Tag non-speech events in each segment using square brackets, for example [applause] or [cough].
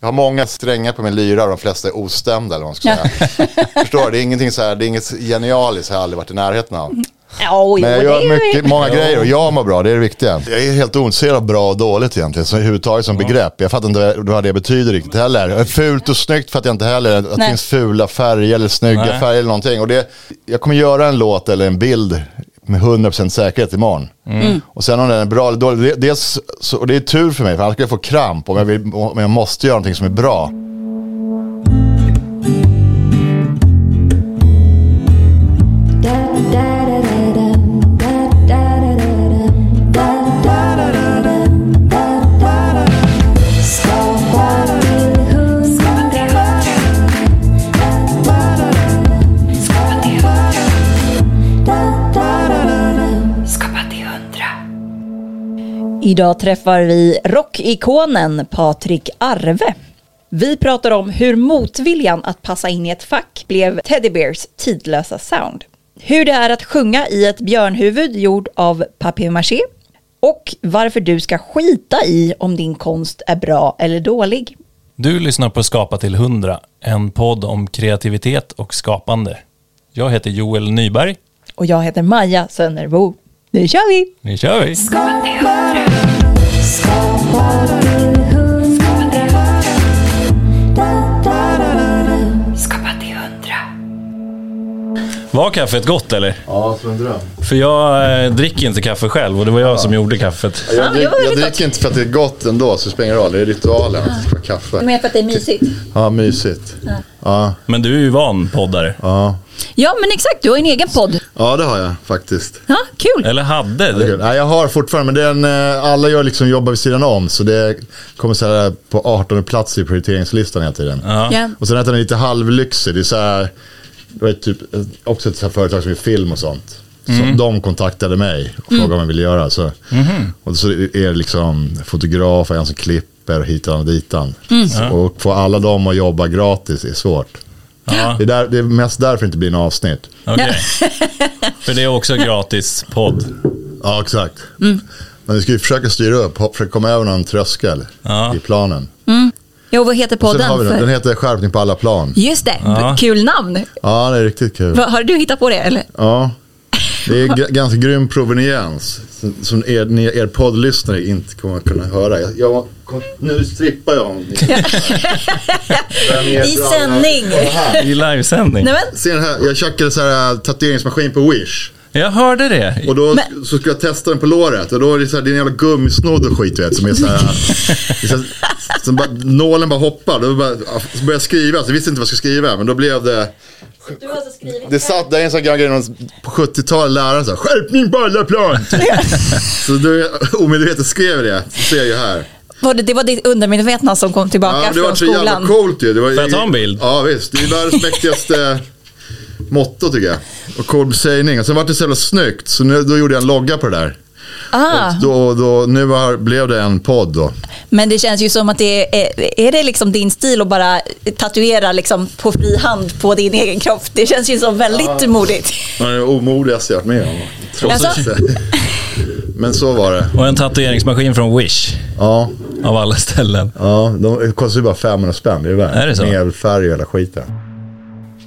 jag har många strängar på min lyra och de flesta är ostämda eller vad man ska säga. Förstår du? Det är ingenting så här, det är inget genialiskt, har jag aldrig varit i närheten av. Jo, Men jag gör mycket, många grejer och jag mår bra, det är det viktiga. Jag är helt ointresserad av bra och dåligt egentligen, så överhuvudtaget som begrepp. Jag fattar inte vad det betyder riktigt heller. Fult och snyggt fattar jag inte heller, att det finns fula färger eller snygga Nej. färger eller någonting. Och det, jag kommer göra en låt eller en bild med 100% säkerhet imorgon. Mm. Och sen om den är bra eller dålig, det, dels, så, och det är tur för mig, för annars skulle jag få kramp om jag, vill, om jag måste göra någonting som är bra. Idag träffar vi rockikonen Patrik Arve. Vi pratar om hur motviljan att passa in i ett fack blev Teddy Bears tidlösa sound. Hur det är att sjunga i ett björnhuvud gjord av papier-maché. Och varför du ska skita i om din konst är bra eller dålig. Du lyssnar på Skapa till 100, en podd om kreativitet och skapande. Jag heter Joel Nyberg. Och jag heter Maja Sönnerbo. Nu kör vi! Nu kör vi! Var kaffet gott eller? Ja, som en dröm. För jag eh, dricker inte kaffe själv och det var jag som gjorde kaffet. Jag, det drick, jag dricker inte för att det är gott ändå, så det spelar ingen roll. Det är ritualen att få kaffe. Med för att det är mysigt. Ja, mysigt. Ja, Men du är ju van poddare. ja. Ja men exakt, du har en egen podd. ja, det har jag faktiskt. Ja, kul! Eller hade. Det är kul. Nej, jag har fortfarande, men den, eh, alla gör liksom jobbar vid sidan om. Så det kommer så här på 18 plats i prioriteringslistan hela tiden. Ja. Ja. Och sen att den är lite halvlyxig. Det är så här, det var typ, också ett så här företag som gör film och sånt. Så de kontaktade mig och frågade om jag ville göra. Så, Och så är det liksom fotografer, en som klipper och hitan och ditan. Så, och få alla dem att jobba gratis är svårt. Ja, Det är, där, det är mest därför det inte blir en avsnitt. okej. [laughs] För det är också gratis podd. Ja, exakt. Men vi ska ju försöka styra upp, försöka komma över någon tröskel Ja. i planen. Jo, vad heter har podden? vi den, För... den heter Skärpning på alla plan. Just det, Ja. kul namn. Ja, det är riktigt kul. Va, har du hittat på det eller? Ja, det är [laughs] ganska grym proveniens. Som, er, ni, er poddlyssnare inte kommer att kunna höra. Jag, jag, kom, nu strippar jag. om [laughs] I sändning. I livesändning. Nej, men, Ser här? Jag köpte så här äh, tatueringsmaskin på Wish. Jag hörde det. Och då Men- så ska jag testa den på låret. Och då är det så här, det är en jävla gummisnodd och skit vet. Som är så här. är så här som bara, nålen bara hoppar. Då bara, så började jag skriva. Så jag visste inte vad jag skulle skriva. Men då blev det. Du har alltså skrivit Det satt, det är en sån gammal grej på 70-talet läraren sa skärpning på alla plan. så jag [laughs] omedvetet skrev det, så ser jag ju här. Var det, det var ditt undermedvetna som kom tillbaka Ja, det var från så jävla skolan. coolt ju. Det var, Får jag ta en bild? Ja visst, det är världens mäktigaste motto tycker jag. Och cool sägning. Och sen var det så jävla snyggt, så nu, då gjorde jag en logga på det där. Ah, då, då, nu har, blev det en podd då. men det känns ju som att det är, är det liksom din stil att bara tatuera liksom på fri hand på din egen kropp. Det känns ju som väldigt modigt. Det var det omodigaste jag varit med om. Trots Alltså? Men så var det. Och en tatueringsmaskin från Wish. Ja, Av alla ställen. ja de kostar ju bara 500 spänn. Det är värt. Är det så? Med färg och hela skiten.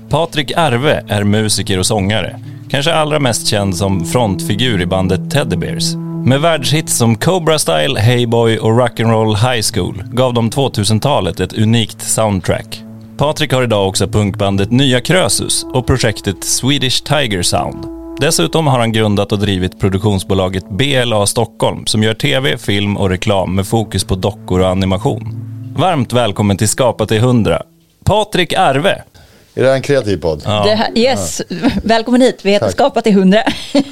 Patrik Arve är musiker och sångare. Kanske allra mest känd som frontfigur i bandet Teddy Bears. Med världshits som Cobra Style, Hey Boy och Rock'n'Roll High School gav de 2000-talet ett unikt soundtrack. Patrik har idag också punkbandet Nya Krösus och projektet Swedish Tiger Sound. Dessutom har han grundat och drivit produktionsbolaget BLA Stockholm som gör tv, film och reklam med fokus på dockor och animation. Varmt välkommen till Skapa till 100. Patrik Arve. Är det här en kreativ podd? Ja. Det här, yes, välkommen hit. Vi heter Tack. Skapa till 100.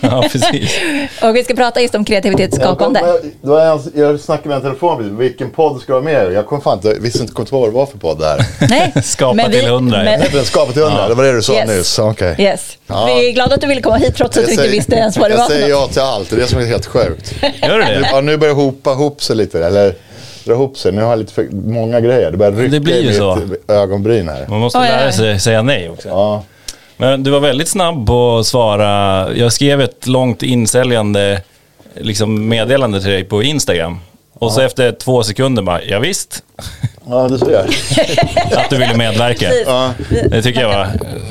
Ja, precis. [laughs] och vi ska prata just om kreativitetsskapande. Jag, kom- då är jag, jag snackade med en telefon, vilken podd ska du ha med? Jag kom fan inte, visste inte kom vad det var för podd det här. [laughs] Nej, Skapa men till 100, men- Heter den Skapa till 100? Det var det du sa Yes. nyss? Okej. Yes. Ja. Vi är glada att du ville komma hit trots att du inte visste ens vad det jag var för säger ja till allt, det är det som är helt sjukt. Gör du det? ja, nu börjar det hopa ihop sig lite, eller dra ihop sig. Nu har jag lite för många grejer. Det börjar rycka Det blir ju i så. mitt ögonbryn här. Man måste Oj, lära oj. sig säga nej också. Ja. Men du var väldigt snabb på att svara. Jag skrev ett långt insäljande liksom meddelande till dig på Instagram. Och så efter två sekunder bara, ja, visst Ja, du ser. [laughs] att du ville medverka. Precis. Det tycker jag var eh,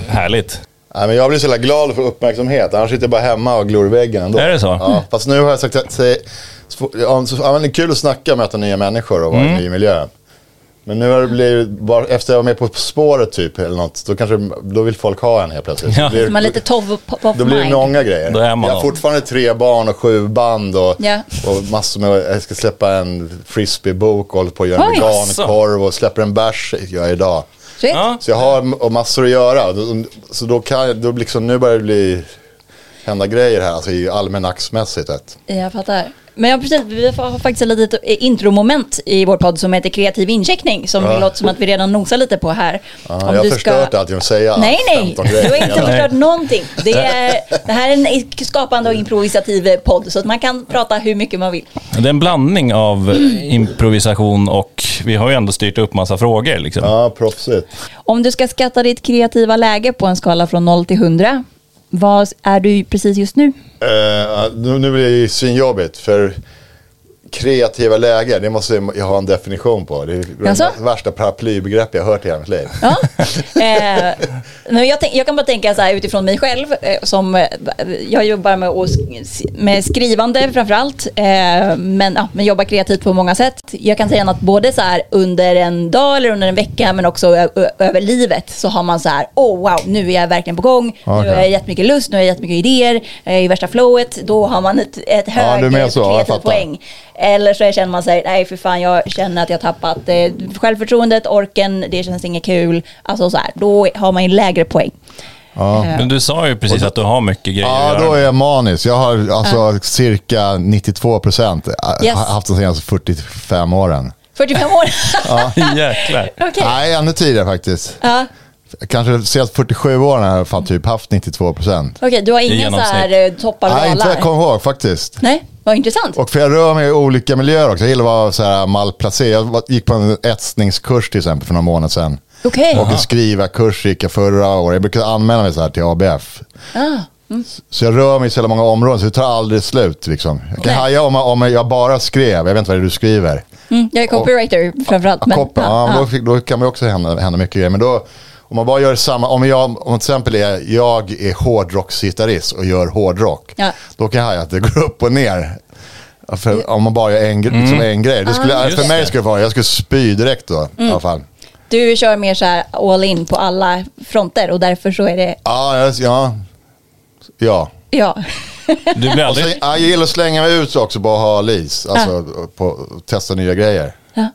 härligt. Nej, men jag blir så jävla glad för uppmärksamhet. Annars sitter jag bara hemma och glor i väggen ändå. Är det så? Ja, fast nu har jag sagt ja, så- ja, det är kul att snacka och möta nya människor och vara Mm. i en ny miljö. Men nu har det blivit, bara efter jag var med På spåret typ eller något, då, kanske, då vill folk ha en helt plötsligt. Ja. Då blir, Man är lite top of då blir det många grejer. Då är man jag har fortfarande tre barn och sju band och, Ja. och massor med, jag ska släppa en frisbeebok och håller på att göra en vegankorv och släpper en bärs gör jag idag. Shit. Ja. Så jag har och massor att göra. Så då kan jag, då liksom, nu börjar det bli, hända grejer här, alltså i almanacksmässigt. vet. Jag fattar. Men ja, precis, vi har faktiskt ett litet intromoment i vår podd som heter kreativ incheckning som det låter som att vi redan nosar lite på här. Ja, Om jag har förstört allt genom att säga Nej, nej, 15 du har inte förstört någonting. Det, är, det här är en skapande och improvisativ podd så att man kan prata hur mycket man vill. Det är en blandning av improvisation och vi har ju ändå styrt upp massa frågor. Liksom. Ja, proffsigt. Om du ska skatta ditt kreativa läge på en skala från 0 till 100, vad är du precis just nu? Uh, nu, nu blir det ju svinjobbigt för kreativa lägen, det måste jag ha en definition på. Det är Jaså? det värsta paraplybegrepp jag har hört i hela mitt liv. Ja. [laughs] Eh, men jag, tänk, jag kan bara tänka så här utifrån mig själv. Eh, som, eh, jag jobbar med, med skrivande framförallt. Eh, men, ja, men jobbar kreativt på många sätt. Jag kan säga att både så här under en dag eller under en vecka men också över livet så har man så här, oh wow, nu är jag verkligen på gång. Nu Okej. har jag jättemycket lust, nu har jag jättemycket idéer. Jag är i värsta flowet. Då har man ett, ett Ja, högre jag kreativt poäng. Eller så känner man sig, nej för fan jag känner att jag tappat eh, självförtroendet, orken, det känns inget kul. Alltså så här, då har man ju lägre poäng. Ja. Eh, Men du sa ju precis att du har mycket grejer Ja, att då göra. är jag manisk. Jag har alltså cirka 92 procent Yes. haft de senaste 45 åren. 45 år. [laughs] Jäklar. Okej. Nej, ännu tidigare faktiskt. Ja, Kanske de senaste 47 åren har jag fan typ haft 92 procent. Okej, du har ingen så här eh, toppar och Nej, inte vad jag kommer ihåg faktiskt. Nej, vad intressant. Och för jag rör mig i olika miljöer också. Jag gillar att vara så här malplacerad. Jag gick på en etsningskurs till exempel för några månader sedan. Okej. Och en skrivarkurs gick jag förra året. Jag brukade anmäla mig så här till ABF. Ah, Så jag rör mig i så många områden så det tar aldrig slut. Liksom. Jag kan Nej. haja om, om jag bara skrev. Jag vet inte vad det är du skriver. mm, jag är copywriter framförallt. Men, Koppen, ja, men Då, då kan man också hända, hända mycket grejer. Men då, om man bara gör samma, om jag om till exempel är, jag är hårdrocksgitarrist och gör hårdrock. Ja. Då kan jag haja att det går upp och ner. För, om man bara gör en, gre- liksom en grej. Det skulle, Ah. för mig skulle det vara, jag skulle spy direkt då Mm. i alla fall. Du kör mer så här all in på alla fronter och därför så är det, Ja, ja. ja. ja. Du blir sen, aldrig... ja, jag gillar att slänga mig ut också att ha lis. Alltså på, testa nya grejer.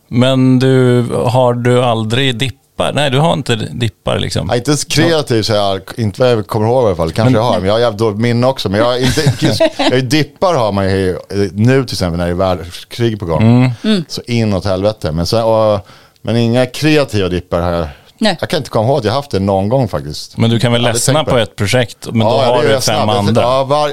Men du, har du aldrig dippar? Nej, du har inte dippar liksom. Är inte så kreativ så jag, inte vad jag kommer ihåg i alla fall. Kanske jag har, men jag har jävligt dåligt minne också. Men jag är inte, just, [laughs] jag dippar har man ju nu till exempel när det är världskrig på gång. Mm. Så inåt helvete. Men, sen, och, men inga kreativa dippar har jag. Nej. Jag kan inte komma ihåg att jag haft det någon gång faktiskt. Men du kan väl ledsna på ett projekt, men då Ja, har det är du fem andra. Ja, var,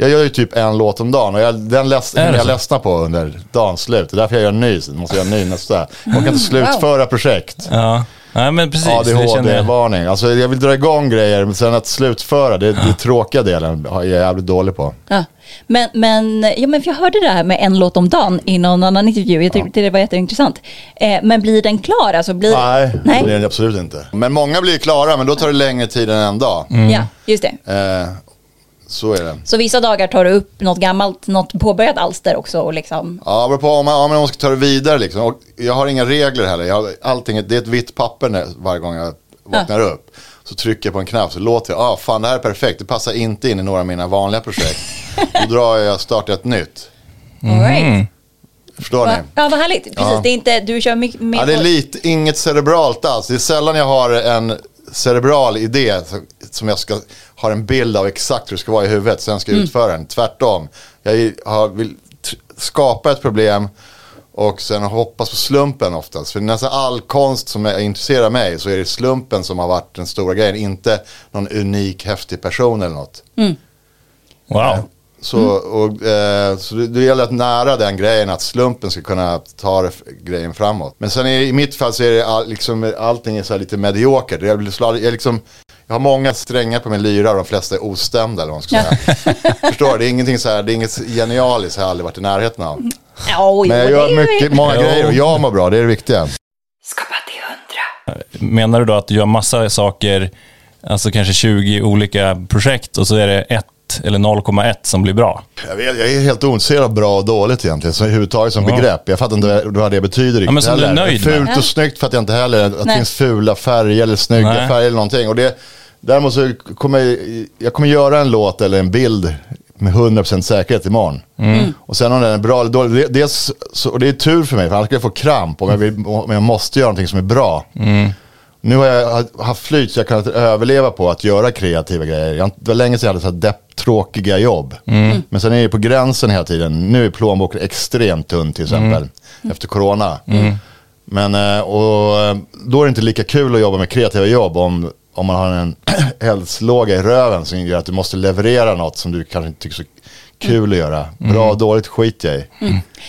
jag gör ju typ en låt om dagen och jag, den läs, Är jag ledsnar på under dagens slut. Det är därför jag gör en ny, så måste jag göra en ny nästa. Jag kan inte slutföra projekt. Ja, Nej, men precis. det känner jag. ADHD-varning. Alltså jag vill dra igång grejer, men sen att slutföra, det, det tråkiga delen är jag jävligt dålig på. Ja. Men, men, ja, men för jag hörde det här med en låt om dagen i någon annan intervju. Jag tyckte det var jätteintressant. Eh, men blir den klar? Alltså blir... Nej, Nej. det är det absolut inte. Men många blir klara, men då tar det längre tid än en dag. Ja, just det. Eh, så är det. Så vissa dagar tar du upp något gammalt, något påbörjat alster också och liksom... Ja, beror på om man, om man ska ta det vidare liksom. Och jag har inga regler heller. Jag har allting, det är ett vitt papper när, varje gång jag vaknar upp. Så trycker jag på en knapp så låter jag, ah fan det här är perfekt. Det passar inte in i några av mina vanliga projekt. Då [laughs] drar jag startar ett nytt. All right. Förstår Va? ni? Ja, vad härligt. Precis, Ja. det är inte, du kör mycket mer... Ja, det är lite, inget cerebralt alls. Det är sällan jag har en cerebral idé som- jag ska ha en bild av exakt hur det ska vara i huvudet. Sen ska jag utföra den. Tvärtom. Jag har, vill skapa ett problem och sen hoppas på slumpen oftast. För nästan all konst som är, intresserar mig så är det slumpen som har varit den stora grejen. Inte någon unik, häftig person eller något. Wow. Så, och, eh, så det, det gäller att nära den grejen att slumpen ska kunna ta det, grejen framåt. Men sen är, i mitt fall så är det all, liksom, allting är så här lite mediokert. Jag, blir jag, liksom, jag har många strängar på min lyra och de flesta är ostämda eller vad man ska säga. [laughs] Förstår du? Det är ingenting så här, det är inget genialiskt har jag aldrig varit i närheten av. Jo, Men jag gör mycket, många grejer och jag mår bra, det är det viktiga. Skapa till hundra. Menar du då att du gör massa saker, alltså kanske 20 olika projekt och så är det 1 eller 0,1 som blir bra? Jag, vet, jag är helt ointresserad av bra och dåligt egentligen, så överhuvudtaget som begrepp. Jag fattar inte vad det betyder riktigt men som du är nöjd med. Fult och snyggt fattar jag inte heller. Att det finns fula färger eller snygga Nej. färger eller någonting. Och det, däremot så kommer jag, jag kommer göra en låt eller en bild med 100% säkerhet imorgon. Mm. Och sen om den är bra eller dålig, det, dels, så, och det är tur för mig, för annars skulle jag få kramp om jag, vill, om jag måste göra någonting som är bra. Mm. Nu har jag haft flyt så jag kan överleva på att göra kreativa grejer. Jag, det var länge sedan jag hade så här depp, tråkiga jobb. Men sen är det på gränsen hela tiden. Nu är plånboken extremt tunn till exempel. Efter corona. Men eh, och, eh, då är det inte lika kul att jobba med kreativa jobb om, om man har en [clears throat] eldslåga i röven som gör att du måste leverera något som du kanske inte tycker så kul att göra. Bra och dåligt skit jag i.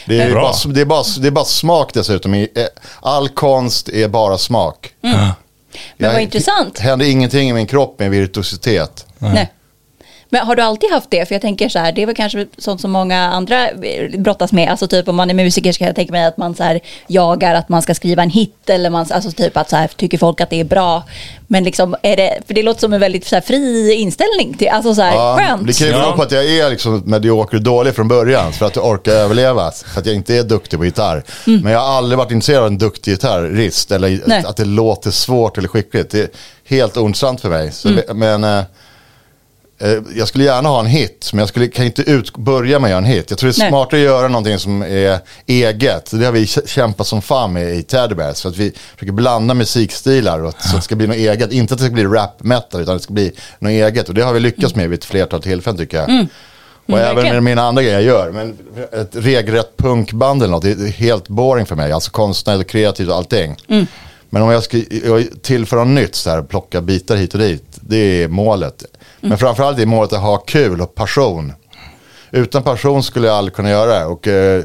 Det, är bara, det, är bara, det är bara smak dessutom. Eh, All konst är bara smak. Men vad Jag- intressant. Det händer ingenting i min kropp med virtuositet. Nej. Men har du alltid haft det? För jag tänker så här, det är väl kanske sånt som många andra eh, brottas med. Alltså typ om man är musiker ska jag tänka mig att man så här jagar att man ska skriva en hit eller man, alltså typ att så här tycker folk att det är bra. Men liksom är det, för det låter som en väldigt så här fri inställning till, alltså så här Ja, skönt. det kan ju bero på att jag är liksom medioker och dålig från början. För att jag orkar överleva. För att jag inte är duktig på gitarr. Men jag har aldrig varit intresserad av en duktig gitarrist. Eller Mm. Nej. att det låter svårt eller skickligt. Det är helt ointressant för mig. Så, Mm. Men eh, jag skulle gärna ha en hit. Men jag skulle, kan inte ut, börja med att göra en hit. Jag tror det är Nej. smartare att göra någonting som är eget. Det har vi kä- kämpat som fan med i Teddy Bears. För att vi försöker blanda musikstilar. Och, så att det ska bli något eget. Inte att det ska bli rap metal. Utan det ska bli något eget. Och det har vi lyckats med vid ett flertal tillfällen tycker jag. Och Mm, även med mina andra grejer jag gör. Men ett regelrätt punkband eller något, det är helt boring för mig. Alltså konstnärligt och kreativt och allting. Mm. Men om jag ska tillföra något nytt, så här, plocka bitar hit och dit, det är målet. Mm. Men framförallt är målet att ha kul och passion. Utan passion skulle jag aldrig kunna göra det. Och, eh,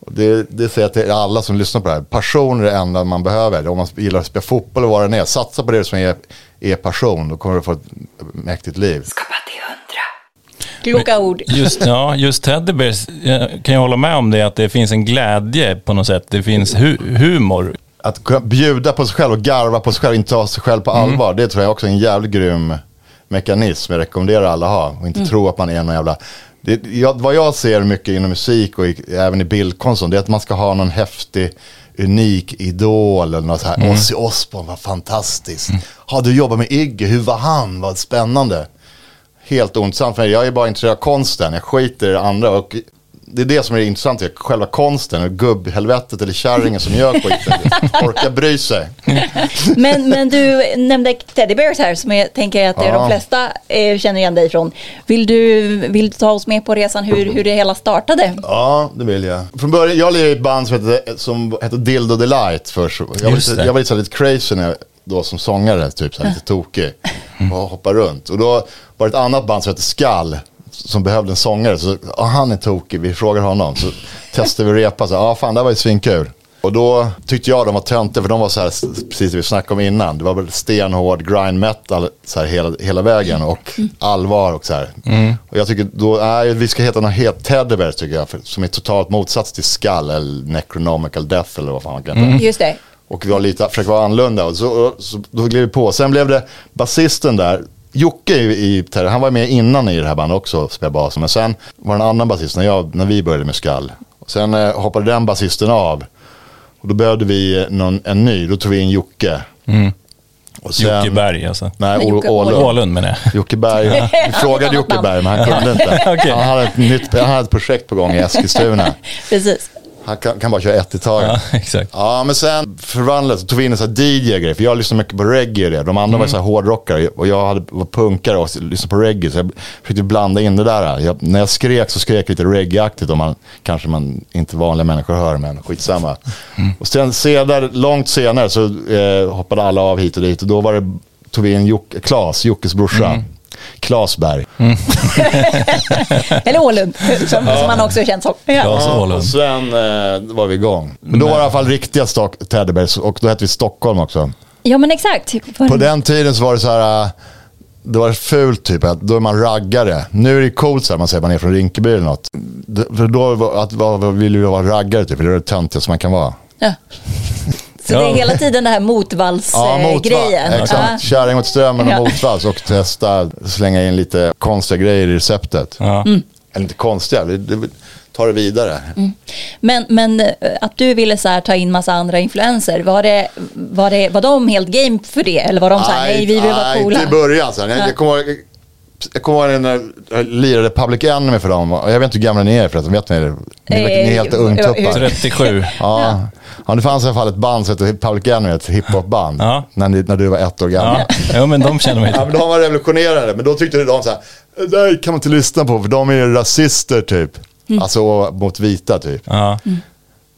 och det, det säger jag till alla som lyssnar på det här. Passion är det enda man behöver. Om man gillar att spela fotboll och vad det är. Satsa på det som är, är passion. Då kommer du få ett mäktigt liv. Skapa till hundra. Kloka ord. Just, ja, just Teddy Bears, jag kan jag hålla med om det, att det finns en glädje på något sätt. Det finns hu- humor. Att kunna bjuda på sig själv och garva på sig själv, inte ta sig själv på allvar. Det tror jag också är en jävligt grym mekanism jag rekommenderar alla ha. Och inte tro att man är någon jävla... Det, jag, vad jag ser mycket inom musik och i, även i bildkonst, det är att man ska ha någon häftig, unik idol eller något så här. Ozzy Osbourne, vad fantastiskt. Har du jobbat med Iggy, hur var han? Vad spännande. Helt ointressant för mig. Jag är bara intresserad av konsten. Jag skiter i det andra. Och det är det som är intressant. är Själva konsten och gubbhelvetet eller kärringen som gör skiten. Orkar bry sig. Men, men du nämnde Teddy Bears här som jag tänker att det är Ja. de flesta eh, känner igen dig från. Vill du, vill du ta oss med på resan hur, hur det hela startade? Ja, det vill jag. Från början, jag lirade i ett band som hette, som hette Dildo Delight först. Jag var, lite, det. jag var lite, lite crazy när jag, då som sångare, typ så här, lite tokig. Och hoppade runt. Och då var det ett annat band som hette Skall. Som behövde en sångare. Så ja, han är tokig, vi frågar honom. Så testade vi repa. Så, ja, fan det var ju svinkul. Och då tyckte jag de var töntiga för de var så här, precis det vi snackade om innan. Det var väl stenhård grind metal så här hela, hela vägen och allvar och så här. Och jag tycker då, nej, vi ska heta något helt Teddy Bears tycker jag. För, som är totalt motsats till Skull eller Necronomical Death eller vad fan man kan heta. Just det. Och vi var lite, försökte vara annorlunda. Och så, så, då gled vi på. Sen blev det basisten där. Jocke i, i han var med innan i det här bandet också och spelade bas. Men sen var det en annan basist när, jag, när vi började med Skall. Och sen eh, hoppade den basisten av. Och då behövde vi eh, någon, en ny. Då tog vi in Jocke. Och sen- Jocke Berg alltså. Nej, Nej, Jocke Å- Ålund. Ålund menar jag. Jocke Berg. [laughs] Vi frågade Jocke Berg men han kunde inte. [laughs] Okej. Han, hade ett nytt, han hade ett projekt på gång i Eskilstuna. [laughs] Precis. Han kan, kan bara köra ett i taget. Ja, [laughs] exakt. Ja, men sen förvandlades tog vi in en sån här DJ-grej. För jag lyssnade mycket på reggae och det. De andra var så här hårdrockare och jag hade, var punkare och lyssnade på reggae. Så jag försökte blanda in det där. Jag, när jag skrek så skrek jag lite reggae-aktigt. Man, kanske man inte vanliga människor hör, men skitsamma. Och sen senare, långt senare så eh, hoppade alla av hit och dit. Och då var det, tog vi in Jocke, Klas, Jockes brorsa. Klas Berg. [laughs] Eller Ålund, som, som han också är känd som. Ja. Klas Ja, Ålund. och sen eh, var vi igång. Men då var det i alla fall riktiga Stock- Teddybears och då hette vi Stockholm också. ja, men exakt. För- På den tiden så var det så här, äh, det var fult typ, att då är man raggare. Nu är det coolt så här, man säger att man är från Rinkeby eller något. För då var- att, vad, vad vill du vara raggare typ, för det är det töntigaste man kan vara. Ja. Så det är Ja. hela tiden den här Ja, motvallsgrejen. motvalls. Exakt. Kärring mot strömmen Ja. och motvalls och testa slänga in lite konstiga grejer i receptet. Ja. Mm. Eller inte konstiga, ta det vidare. Men, men eh, att du ville så här ta in massa andra influenser, var, det, var, det, var de helt game för det? Eller var de så här, nej, vi vill vara nej, coola? inte i början. Så här. Jag, jag kommer jag kommer ihåg när jag lirade Public Enemy för dem. Och Jag vet inte hur gamla ni är förresten. Vet ni det? Ni, är- ni är helt Eh, ungtuppar. 37. Ja. ja, det fanns i alla fall ett band som hette Public Enemy, ett hiphopband. Ja. När, ni, när du var ett år gammal. Ja. ja, men de känner mig Ja, inte. men de var revolutionerande, men då tyckte de så här, det där kan man inte lyssna på för de är ju rasister typ. Alltså mot vita typ. Ja.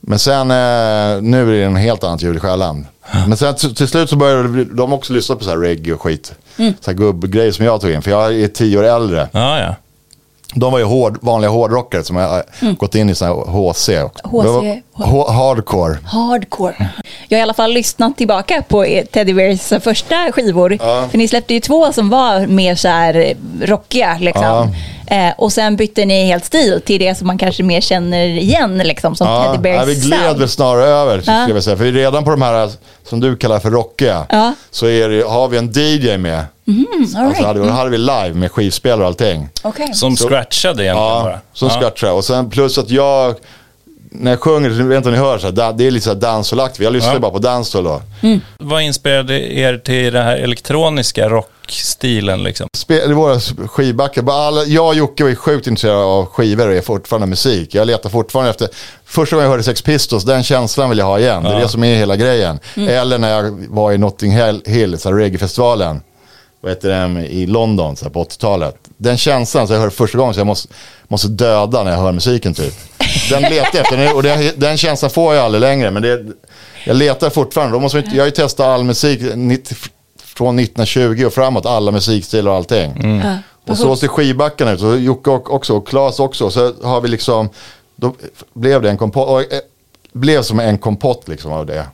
Men sen, eh, nu är det en helt annat ljud i skällan. Men sen till, till slut så började de också lyssna på så här reggae och skit. Så här gubbgrejer som jag tog in, för jag är tio år äldre. Ja, ja. De var ju hård, vanliga hårdrockare som har gått in i sån här HC. Det var hardcore. Hardcore. Jag har i alla fall lyssnat tillbaka på er- Teddy Bears första skivor. För ni släppte ju två som var mer så här eh, rockiga. Liksom. Eh, och sen bytte ni helt stil till det som man kanske mer känner igen liksom, som Teddy Ja, Bears vi gled väl snarare över, skulle Ja. jag säga. För redan på de här som du kallar för rockiga, Ja. så är det, har vi en DJ med. all Alltså right. hade, vi- hade vi live med skivspelare och allting. Okej. Som scratchade egentligen Ja, bara. som ja. scratchar. Och sen plus att jag, när jag sjunger, jag vet inte om ni hör, så här, det är lite så här dancehall-aktigt. Jag lyssnar Ja. bara på dancehall då. Vad inspirerade er till den här elektroniska rockstilen liksom? Spel, våra skivbackar, alla, jag och Jocke var ju sjukt intresserade av skivor och är fortfarande musik. Jag letar fortfarande efter, första gången jag hörde Sex Pistols, den känslan vill jag ha igen. Det är det som är hela grejen. Eller när jag var i Notting Hill, Hill så här reggae-festivalen, vad heter den, i London så här, på 80-talet. Den känslan, så jag hörde första gången så jag måste, måste döda när jag hör musiken typ. Den letar jag efter och det, den känslan får jag aldrig längre. Men det, jag letar fortfarande. Då måste man, inte- jag har ju testat all musik 90, från 1920 och framåt, alla musikstilar och allting. Ja. Och så ser skivbackarna ut, Jocke och- också, och Claes också. Så har vi liksom, då blev det en kompott, och, eh, blev som en kompott liksom av det.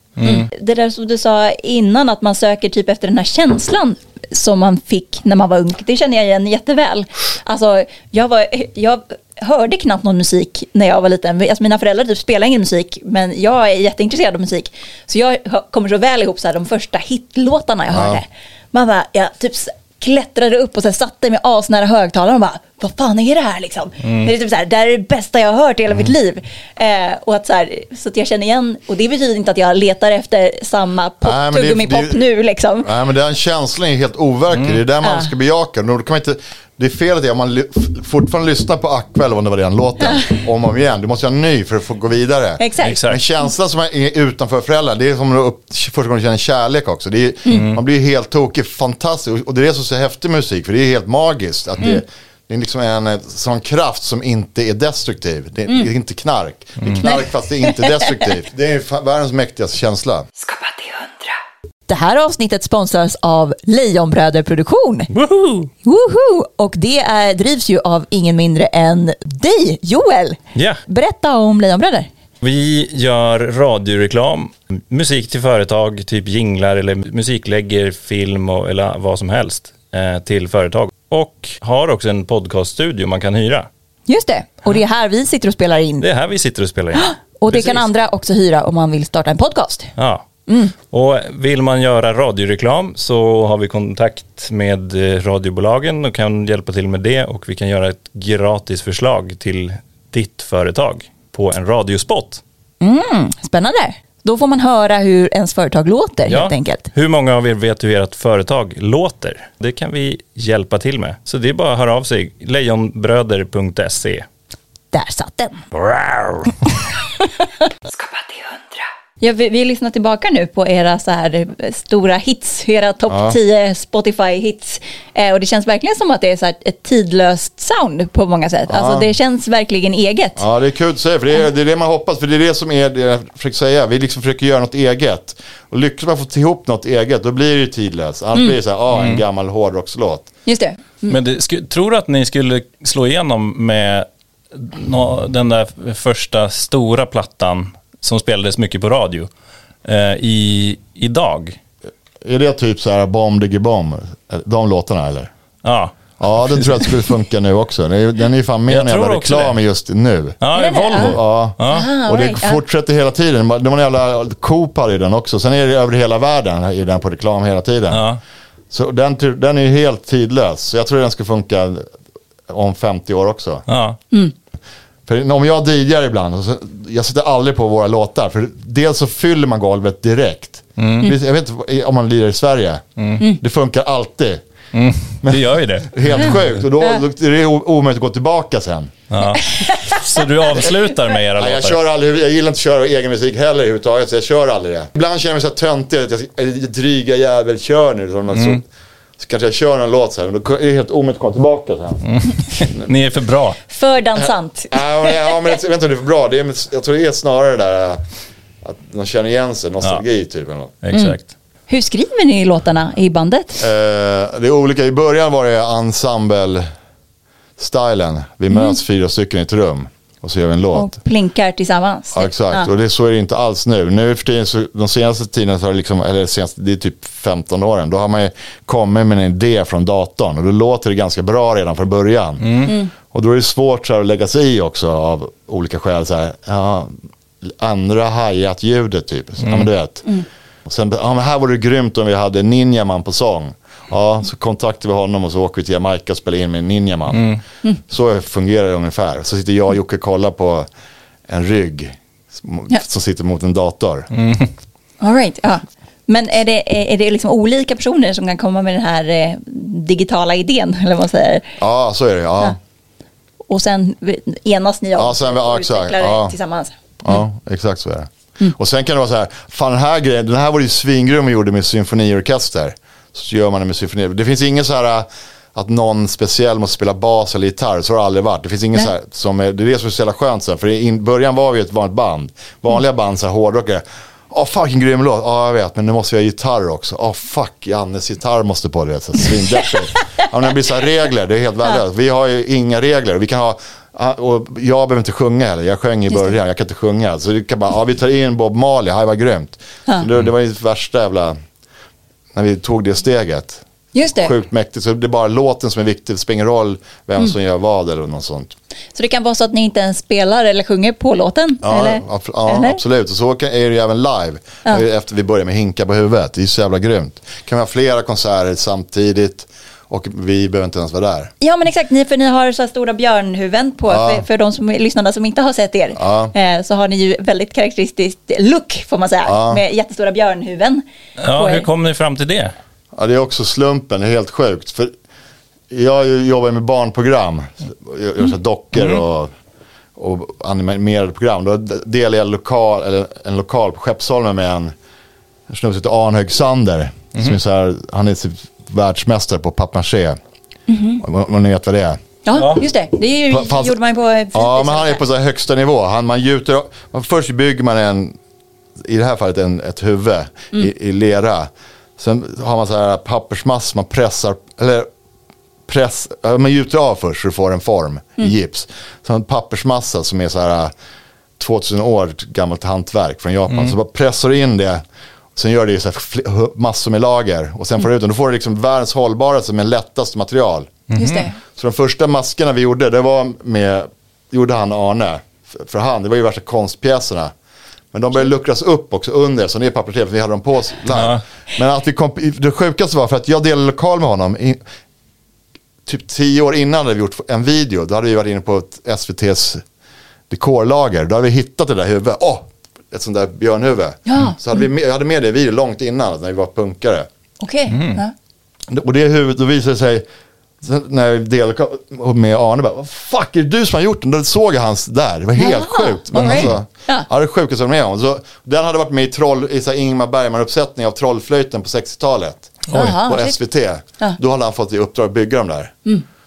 Det där som du sa innan, att man söker typ efter den här känslan som man fick när man var ung. Det känner jag igen jätteväl. Alltså, jag, var, jag hörde knappt någon musik när jag var liten. Alltså, mina föräldrar typ spelar ingen musik, men jag är jätteintresserad av musik. Så jag kommer så väl ihop så här, de första hitlåtarna jag hörde. Man bara, jag typ klättrade upp och så här, satte mig asnära högtalaren och bara, vad fan är det här liksom? Det är typ så här, det här är det bästa jag har hört i hela mitt liv. Eh, och att så, här, så att jag känner igen, och det betyder inte att jag letar efter samma pop, tuggummi-pop det- nu liksom. Nej men den känslan är helt overklig, det är där man Ja. ska bejaka. Då kan man inte, det är fel att det är om man fortfarande lyssnar på Aqua eller vad det var den låten, [laughs] om och om igen. Du måste ha en ny för att få gå vidare. Exakt. Men känslan som är utanför föräldrar, det är som att första gången du känner kärlek också. Det är, Mm. Man blir helt tokig, fantastiskt. Och det är det som är så häftig musik, för det är helt magiskt. Att Mm. det, det är liksom en sån kraft som inte är destruktiv. Det, Mm. det är inte knark. Det är knark fast det är inte destruktivt. Det är världens mäktigaste känsla. Skapa till hundra. Det här avsnittet sponsras av Lejonbröder Produktion. Woho! Woho! Och det är, drivs ju av ingen mindre än dig, Joel. Ja. Berätta om Lejonbröder. Vi gör radioreklam, musik till företag, typ jinglar eller musiklägger, film och, eller vad som helst eh, till företag. Och har också en podcaststudio man kan hyra. Just det, och det är här vi sitter och spelar in. Det är här vi sitter och spelar in. [gasps] Och det Precis. kan andra också hyra om man vill starta en podcast. Ja. Och vill man göra radioreklam så har vi kontakt med eh, radiobolagen och kan hjälpa till med det och vi kan göra ett gratis förslag till ditt företag på en radiospot. Spännande. Då får man höra hur ens företag låter helt enkelt. Hur många av er vet hur ert företag låter? Det kan vi hjälpa till med. Så det är bara att höra av sig. Lejonbröder.se. Där satt den. [laughs] Skapa till hundra. Ja, vi, vi lyssnar tillbaka nu på era så här stora hits, era topp Ja. 10 10 Spotify-hits. Eh, och det känns verkligen som att det är så här ett tidlöst sound på många sätt. Alltså det känns verkligen eget. Ja, det är kul att säga, för det är, det är det man hoppas, för det är det som är det jag försöker säga. Vi liksom försöker göra något eget. Och lyckas man få ihop något eget, då blir det ju tidlöst. Annars blir det så här, ah, en gammal hårdrockslåt. Just det. Men det, sku, tror du att ni skulle slå igenom med nå- den där första stora plattan som spelades mycket på radio eh, i, idag? Är det typ så här Bomb Diggy Bomb? De låtarna eller? Ja. Ja, den tror jag skulle funka nu också. Den är, ju fan med tror också reklam det. just nu. Ja, det det? Volvo. Ja. Ah, och det right. Ja. fortsätter hela tiden. De har en jävla Coop ju den också. Sen är det över hela världen är den på reklam hela tiden. Ja. Så den, den är ju helt tidlös. Så jag tror den ska funka om 50 år också. Ja. För om jag DJar ibland, så, jag sitter aldrig på våra låtar. För dels så fyller man golvet direkt. Visst, Jag vet inte om man lirar i Sverige. Det funkar alltid. Det gör ju det. Helt sjukt. Och då, då är det omöjligt att gå tillbaka sen. Ja. Så du avslutar med era Nej, jag, låtar? kör aldrig, jag gillar inte att köra egen musik heller överhuvudtaget, så jag kör aldrig det. Ibland känner jag mig så töntig, att jag är dryga jävel, kör nu. Så, så, så kanske jag kör en låt så här, men då är det helt omöjligt att komma tillbaka sen. Ni är för bra. För dansant. Ja, men, ja, men jag vet inte om det är för bra. Det är, jag tror det är snarare det där äh, att man känner igen sig, nostalgi typ. Eller något. Exakt. Hur skriver ni låtarna i bandet? Eh, det är olika. I början var det ensemble-stylen. Vi möts fyra stycken i ett rum och så gör vi en låt. Och plinkar tillsammans? Ja, exakt. Ja. Och det, så är det inte alls nu. Nu för tiden, så, de senaste tiden, så har det, liksom, eller senaste, det är typ 15 åren, då har man ju kommit med en idé från datorn. Och då låter det ganska bra redan från början. Mm. Och då är det svårt så här, att lägga sig i också av olika skäl. Så här, ja, andra hajat ljudet typ. Ja, men du vet. Mm. Och sen, ja, men här vore det grymt om vi hade Ninjaman på sång. Ja, så kontaktar vi honom och så åker vi till Jamaica och spelar in med Ninjaman. Mm. Så fungerar det ungefär. Så sitter jag och Jocke och kollar på en rygg som, Ja. som sitter mot en dator. All right, ja. Men är det, är det liksom olika personer som kan komma med den här eh, digitala idén, eller vad man säger? Ja, så är det. Ja, Och sen enas ni om Ja, sen- ja, och exakt, utvecklar det ja. tillsammans? ja exakt så är det. Och sen kan det vara så här, fan den här grejen, den här var ju svingrym vi gjorde med symfoniorkester. Så gör man det med symfoni. Det finns ingen så här att någon speciell måste spela bas eller gitarr, så har det aldrig varit. Det finns ingen Nej. så här, som är, det är det som är så jävla skönt sen. För i början var vi ett vanligt band. Vanliga band, så här hårdrockare. Åh fuck vilken grym låt, ja jag vet, men nu måste vi ha gitarr också. Åh fuck, Jannes gitarr måste på, så här svindeppigt. [laughs] ja, det blir så här regler, det är helt värdelöst. Vi har ju inga regler, vi kan ha, ja, och jag behöver inte sjunga heller, jag sjöng i det. början, jag kan inte sjunga. Så det kan bara, ja vi tar in Bob Marley, det var grymt. Det, det var ju det värsta jävla, när vi tog det steget. Just det. Sjukt mäktigt, så det är bara låten som är viktig, det spelar ingen roll vem Mm. som gör vad eller något sånt. Så det kan vara så att ni inte ens spelar eller sjunger på låten? Ja, eller? ab- ja eller? absolut. Och så är det ju även live. Ja. Efter vi börjar med Hinka på huvudet. Det är så jävla grymt. kan vi ha flera konserter samtidigt och vi behöver inte ens vara där. Ja men exakt, ni, för ni har så här stora björnhuvuden på, Ja. för, för de som lyssnarna som inte har sett er, Ja. eh, så har ni ju väldigt karaktäristiskt look får man säga, Ja. med jättestora björnhuvuden. Ja, hur kom ni fram till det? Ja, det är också slumpen, det är helt sjukt. För jag jobbar med barnprogram, jag gör dockor och, och animerade program. Då delar jag lokal, eller en lokal på Skeppsholmen med en, snubbe som heter Arnhög Sander. Som är så här, han är typ världsmästare på papier-maché. Om- Om ni vet vad det är. Ja, just det. Det ju, Fa- fast- gjorde man på fritids. Ja, men han är på så här högsta nivå. Han, man gjuter, man, först bygger man en, i det här fallet en, ett huvud i, i lera. Sen har man så här pappersmass, man pressar, eller press, man gjuter av först så du får en form i gips. Sen en pappersmassa som är så här 2000 år gammalt hantverk från Japan. Så bara pressar du in det. Sen gör det i så här massor med lager. Och sen får du ut den. Då får du liksom världens hållbaraste med lättaste material. Just det. Så de första maskerna vi gjorde, det var med, gjorde han Arne. För, för han, det var ju värsta konstpjäserna. Men de började luckras upp också under, så det är papperstejp, för vi hade dem på oss. Ja. Men att vi kom, det sjukaste var för att jag delade lokal med honom. I, typ tio år innan hade vi gjort en video. Då hade vi varit inne på ett SVTs dekorlager. Då hade vi hittat det där huvudet. Åh, ett sånt där björnhuvud. Ja. Så hade vi med, jag hade med det i video långt innan, när vi var punkare. Okej. Ja. Och det huvudet, då visade det sig, när jag delade med Arne, bara, vad fuck är det du som har gjort den? Då såg jag hans där, det var helt Jaha, sjukt. Men right. alltså, Ja. ja. det sjukaste jag med om. Så, den hade varit med i, troll, i så här Ingmar Bergman-uppsättning av Trollflöjten på 60-talet. Jaha, På. SVT. Ja. Mm. Då hade han fått i uppdrag att bygga dem där.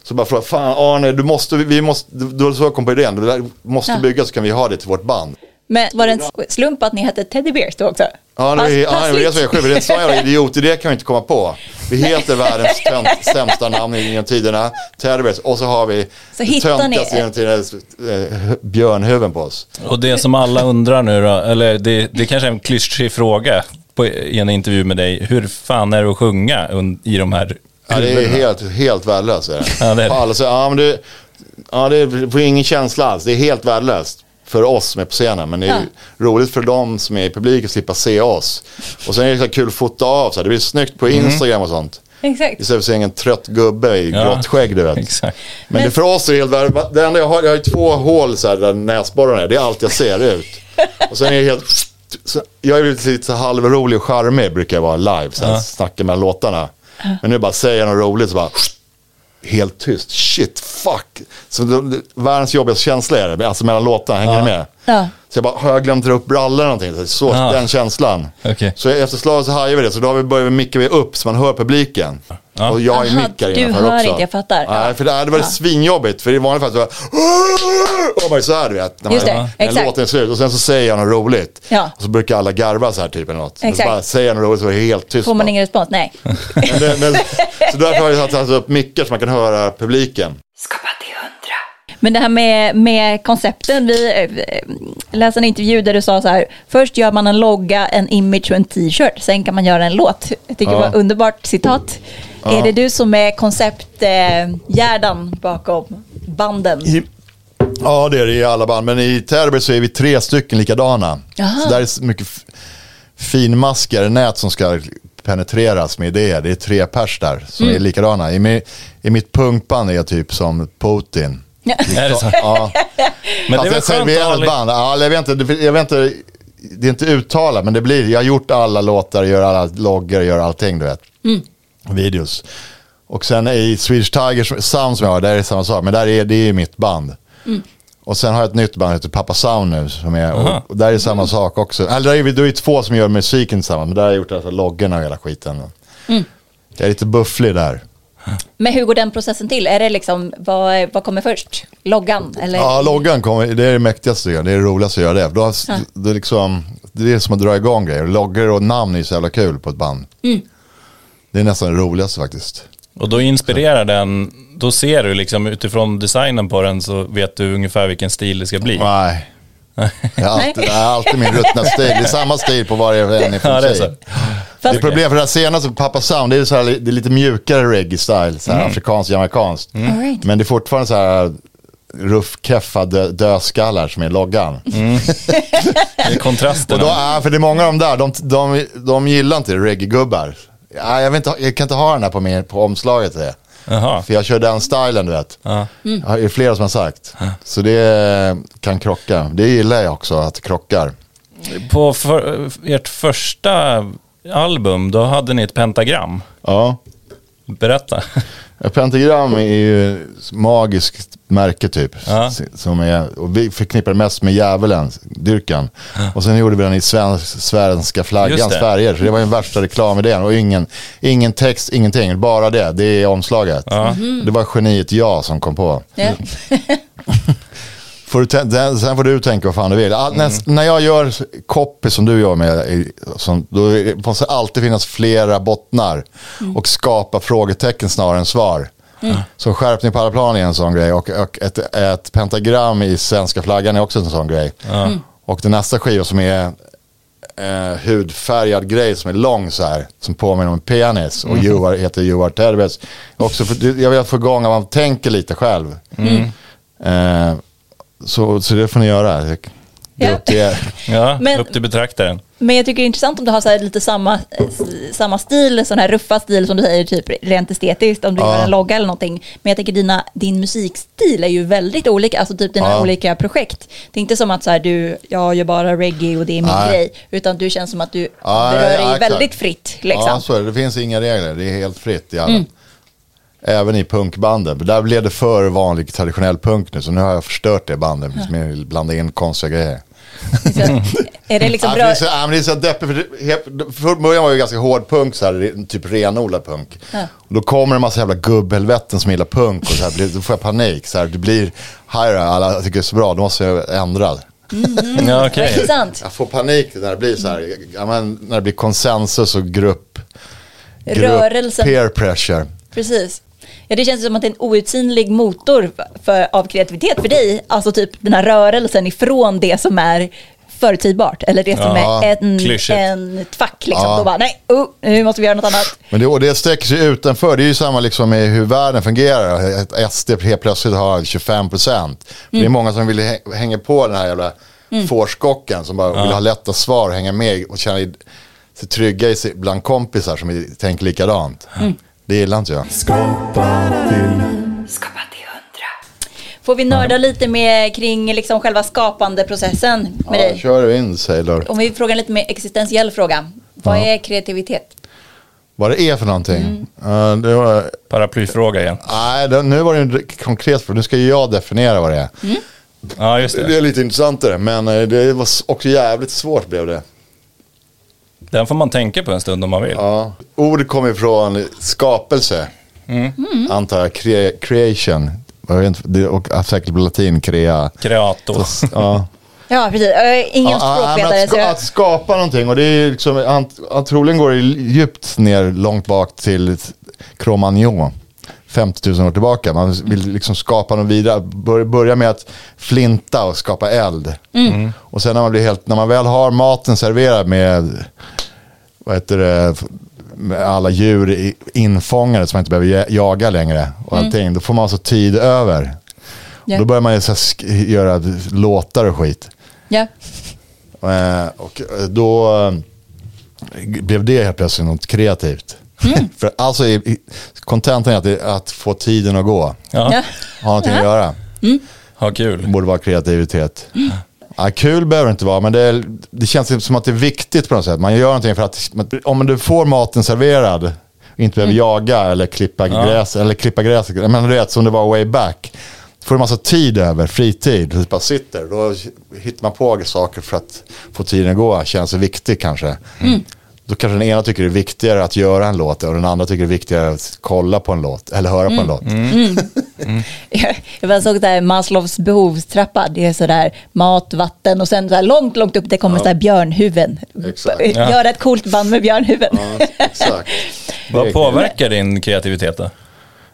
Så bara frågade, fan Arne, du måste, vi måste, då så jag kom på idén, det där måste Ja. byggas så kan vi ha det till vårt band. Men var det en slump att ni hette Teddy Bears då också? Ja, det är, ja, Pass- det är det som är sjukt. Det är jävla idiot, det kan vi inte komma på. Vi heter världens tönt, sämsta namn genom tiderna, Teddy Bears, och så har vi Så töntigaste genom tiderna, eh, björnhuven på oss. Och det som alla undrar nu då, eller det, det kanske är en klyschig fråga på, i en intervju med dig. Hur fan är det att sjunga un, i de här Ja, det är helt, helt värdelöst. Är det. Ja, det är det. Säger, ja, men det, ja, det får ingen känsla alls. Det är helt värdelöst för oss som är på scenen. Men det är Ja. roligt för dem som är i publiken att slippa se oss. Och sen är det så kul att fota av. Så här. Det blir snyggt på Mm. Instagram och sånt. Exakt. Istället för att se en trött gubbe i Ja. grått skägg, du vet. Exakt. Men, det för oss är det helt värdelöst. Det enda jag har, jag har ju två hål så här, där näsborrarna är. Det är allt jag ser ut. [laughs] Och sen är det helt... Så, jag är lite, så halvrolig och charmig brukar jag vara live. Så här, Ja. Snacka med låtarna. Men nu bara säger jag något roligt så bara... Helt tyst. Shit, fuck. Så det, världens jobbigaste känsla är det. Alltså mellan låtarna, hänger ni med? Ja. Så jag bara, har jag glömt dra upp brallor eller någonting? Så, Ja. den känslan. Okej. Så efter slaget så hajar vi det. Så då har vi börjat micka vi upp så man hör publiken. Ja. Och jag är Aha, mickar du innanför hör också. inte, jag fattar. Nej, för det, det var Ja. svinjobbigt. För i vanliga fall så var bara så här du vet. När, Just det, man, när exakt. låten är slut. Och sen så säger jag något roligt. Ja. Och så brukar alla garva så här typ eller något. Men så Exakt. bara säger jag något roligt så är det helt tyst. Får man ingen respons? Nej. men det, men, så därför har jag tagit upp mickar så man kan höra publiken. Skapa. Men det här med, med koncepten, vi eh, läste en intervju där du sa så här, först gör man en logga, en image och en t-shirt, sen kan man göra en låt. Jag tycker Ja. det var underbart citat. Är det du som är koncepthjärnan bakom banden? I, ja det är det i alla band. Men i Terber så är vi tre stycken likadana. Jaha. Så där är mycket finmaskigare nät som ska penetreras med idéer. Det är tre pers där som Mm. är likadana. I, I mitt punkband är jag typ som Putin. Är det så? [laughs] Ja. Men det är väl skönt att ha band. Ja, jag, vet inte, det- jag vet inte, det är inte uttalat men det blir, jag har gjort alla låtar, gör alla loggar, gör allting du vet. Mm. Videos. Och sen i Swedish Tigers Sound som jag har, där är det samma sak. Men där är det är mitt band. Mm. Och sen har jag ett nytt band heter Pappa Sound nu. Som är, och, och där är det samma sak också. Eller där är vi, då är det två som gör musiken tillsammans. Men där har jag gjort alltså loggorna och hela skiten. Mm. Jag är lite bufflig där. Men hur går den processen till? Är det liksom, vad, vad kommer först? Loggan? Eller? Ja, loggan kommer, det är det mäktigaste att göra. Det är det roligaste att göra det. Då, det, är liksom, det är som att dra igång grejer. Loggor och namn är så jävla kul på ett band. Mm. Det är nästan det roligaste faktiskt. Och då inspirerar den, då ser du liksom utifrån designen på den så vet du ungefär vilken stil det ska bli. Nej. Det är alltid, det är alltid min ruttna stil. Det är samma stil på varje en Ja, det är så. Det är problem för det här senaste, Pappa Sound, det är, så här, det är lite mjukare reggae-style. Så här Mm. Afrikanskt, jamaikanskt. All right. Men det är fortfarande så här ruffkeffa dö, döskallar som är loggan. Det är kontrasten. Och då, ja, för det är många av de där, de, de, de gillar inte reggae-gubbar. Ja, jag, inte, jag kan inte ha den här på, min, på omslaget. Det. Jaha. För jag kör den stilen, du vet. Ja. Ja, Det är flera som har sagt. Så det kan krocka. Det gillar jag också, att det krockar. På för, ert första album, då hade ni ett pentagram. Ja. Berätta. Ja, Pentagram är ju ett magiskt märke typ. Ja. Som är, och vi förknippar det mest med djävulen, dyrkan. Och sen gjorde vi den i svensk, svenska flaggans det. färger. Så det var ju den värsta reklamidén. Och ingen, ingen text, ingenting. Bara det. Det är omslaget. Ja. Det var geniet jag som kom på. [laughs] [laughs] Får du sen- sen får du tänka vad fan du vill. All, Mm. näst, när jag gör copy som du gör med, som, då måste det alltid finnas flera bottnar. Mm. Och skapa frågetecken snarare än svar. Så skärpning på alla plan är en sån grej. Och, och ett, ett pentagram i svenska flaggan är också en sån grej. Och den nästa skiva som är eh, hudfärgad grej som är lång så här. Som påminner om en penis. Och Joar, heter Joar Terbes. Också för, jag vill få igång att man tänker lite själv. Eh, så, så det får ni göra. Det är Ja. upp till er. [laughs] Ja, Men- upp till betraktaren. Men jag tycker det är intressant om du har så här lite samma, samma stil, sån här ruffa stil som du säger, typ rent estetiskt, om du Ja. gör en logga eller någonting. Men jag tänker dina, din musikstil är ju väldigt olika, alltså typ dina Ja. olika projekt. Det är inte som att så här, du, jag gör bara reggae och det är min Nej. grej, utan du känns som att du Ja, berör dig väldigt fritt. Liksom. Ja, så är det. Det finns inga regler. Det är helt fritt i alla. Mm. Även i punkbanden. Men Där blev det för vanlig traditionell punk nu. Så nu har jag förstört det bandet med att blanda in konstiga grejer. Så, är det liksom [laughs] Ja, för bra? det, är så, ja, men det är så deppigt. För från början var det ganska hård punk, så här, typ renodlad punk. Ja. Och då kommer det en massa jävla gubbhelveten som gillar punk. Och så här, blir- då får jag panik. Så här, det blir, här alla tycker det är så bra, då måste jag ändra. [laughs] Ja, okej. Intressant. Jag får panik när det blir så här, ja, men, när det blir konsensus och grupp. grupp Rörelsen. Peer pressure. Precis. Ja, det känns som att det är en outsinlig motor för, av kreativitet för dig. Alltså typ den här rörelsen ifrån det som är förutsägbart. Eller det som Ja, är en, klyschigt. en ett fack. Liksom. Ja. Då bara, nej, oh, nu måste vi göra något annat. Men det, och det sträcker sig utanför. Det är ju samma liksom med hur världen fungerar. Att SD helt plötsligt har 25 procent. Det är många som vill hä- hänga på den här jävla fårskocken. Som bara vill ha lätta svar och hänga med och känna sig trygga i bland kompisar som tänker likadant. Det gillar inte jag. Skapa till hundra. Får vi nörda lite mer kring liksom själva skapandeprocessen med Ja, dig? kör in Sailor. Om vi frågar en lite mer existentiell fråga. Vad är kreativitet? Vad det är för någonting. Ja, det var, Paraplyfråga igen. nej, det, nu var det en konkret fråga. Nu ska ju jag definiera vad det är. Ja, just Det det. är lite intressantare. Men eh, det var också jävligt svårt blev det. Den får man tänka på en stund om man vill. Ja. Ordet kommer ifrån skapelse. Antar jag. Cre- creation. Jag vet inte, det, och säkert på latin, crea. Kreator. Ja. Ja, precis. Ingen Ja, språkvetare. att, ska, att skapa någonting. Och det är liksom, troligen går det djupt ner långt bak till Cro-Magnon. 50 000 år tillbaka. Man vill liksom skapa något vidare. Bör, börja med att flinta och skapa eld. Och sen när man, blir helt, när man väl har maten serverad med, vad heter det, med alla djur infångade så man inte behöver ja- jaga längre. Och allting, Då får man alltså tid över. Ja. Då börjar man göra låtar och skit. Eh, och då eh, blev det helt plötsligt något kreativt. För alltså, kontentan är att, det, att få tiden att gå. Ja, Ja. Ha någonting att göra. ha kul. borde vara kreativitet. Ja, kul behöver det inte vara, men det, är, det känns som att det är viktigt på något sätt. Man gör någonting för att om du får maten serverad och inte behöver jaga eller klippa gräs, eller klippa gräs, men du vet som det var way back. Får du massa tid över, fritid, du bara sitter. Då hittar man på saker för att få tiden att gå, känns det viktigt kanske. Då kanske den ena tycker det är viktigare att göra en låt och den andra tycker det är viktigare att kolla på en låt, eller höra på en låt. [laughs] Jag bara såg där Maslows behovstrappa. Det är sådär mat, vatten och sen så långt, långt upp det kommer så här björnhuven. Exakt. [laughs] Ja. Ett coolt band med björnhuven. Ja, exakt. [laughs] Vad påverkar din kreativitet då?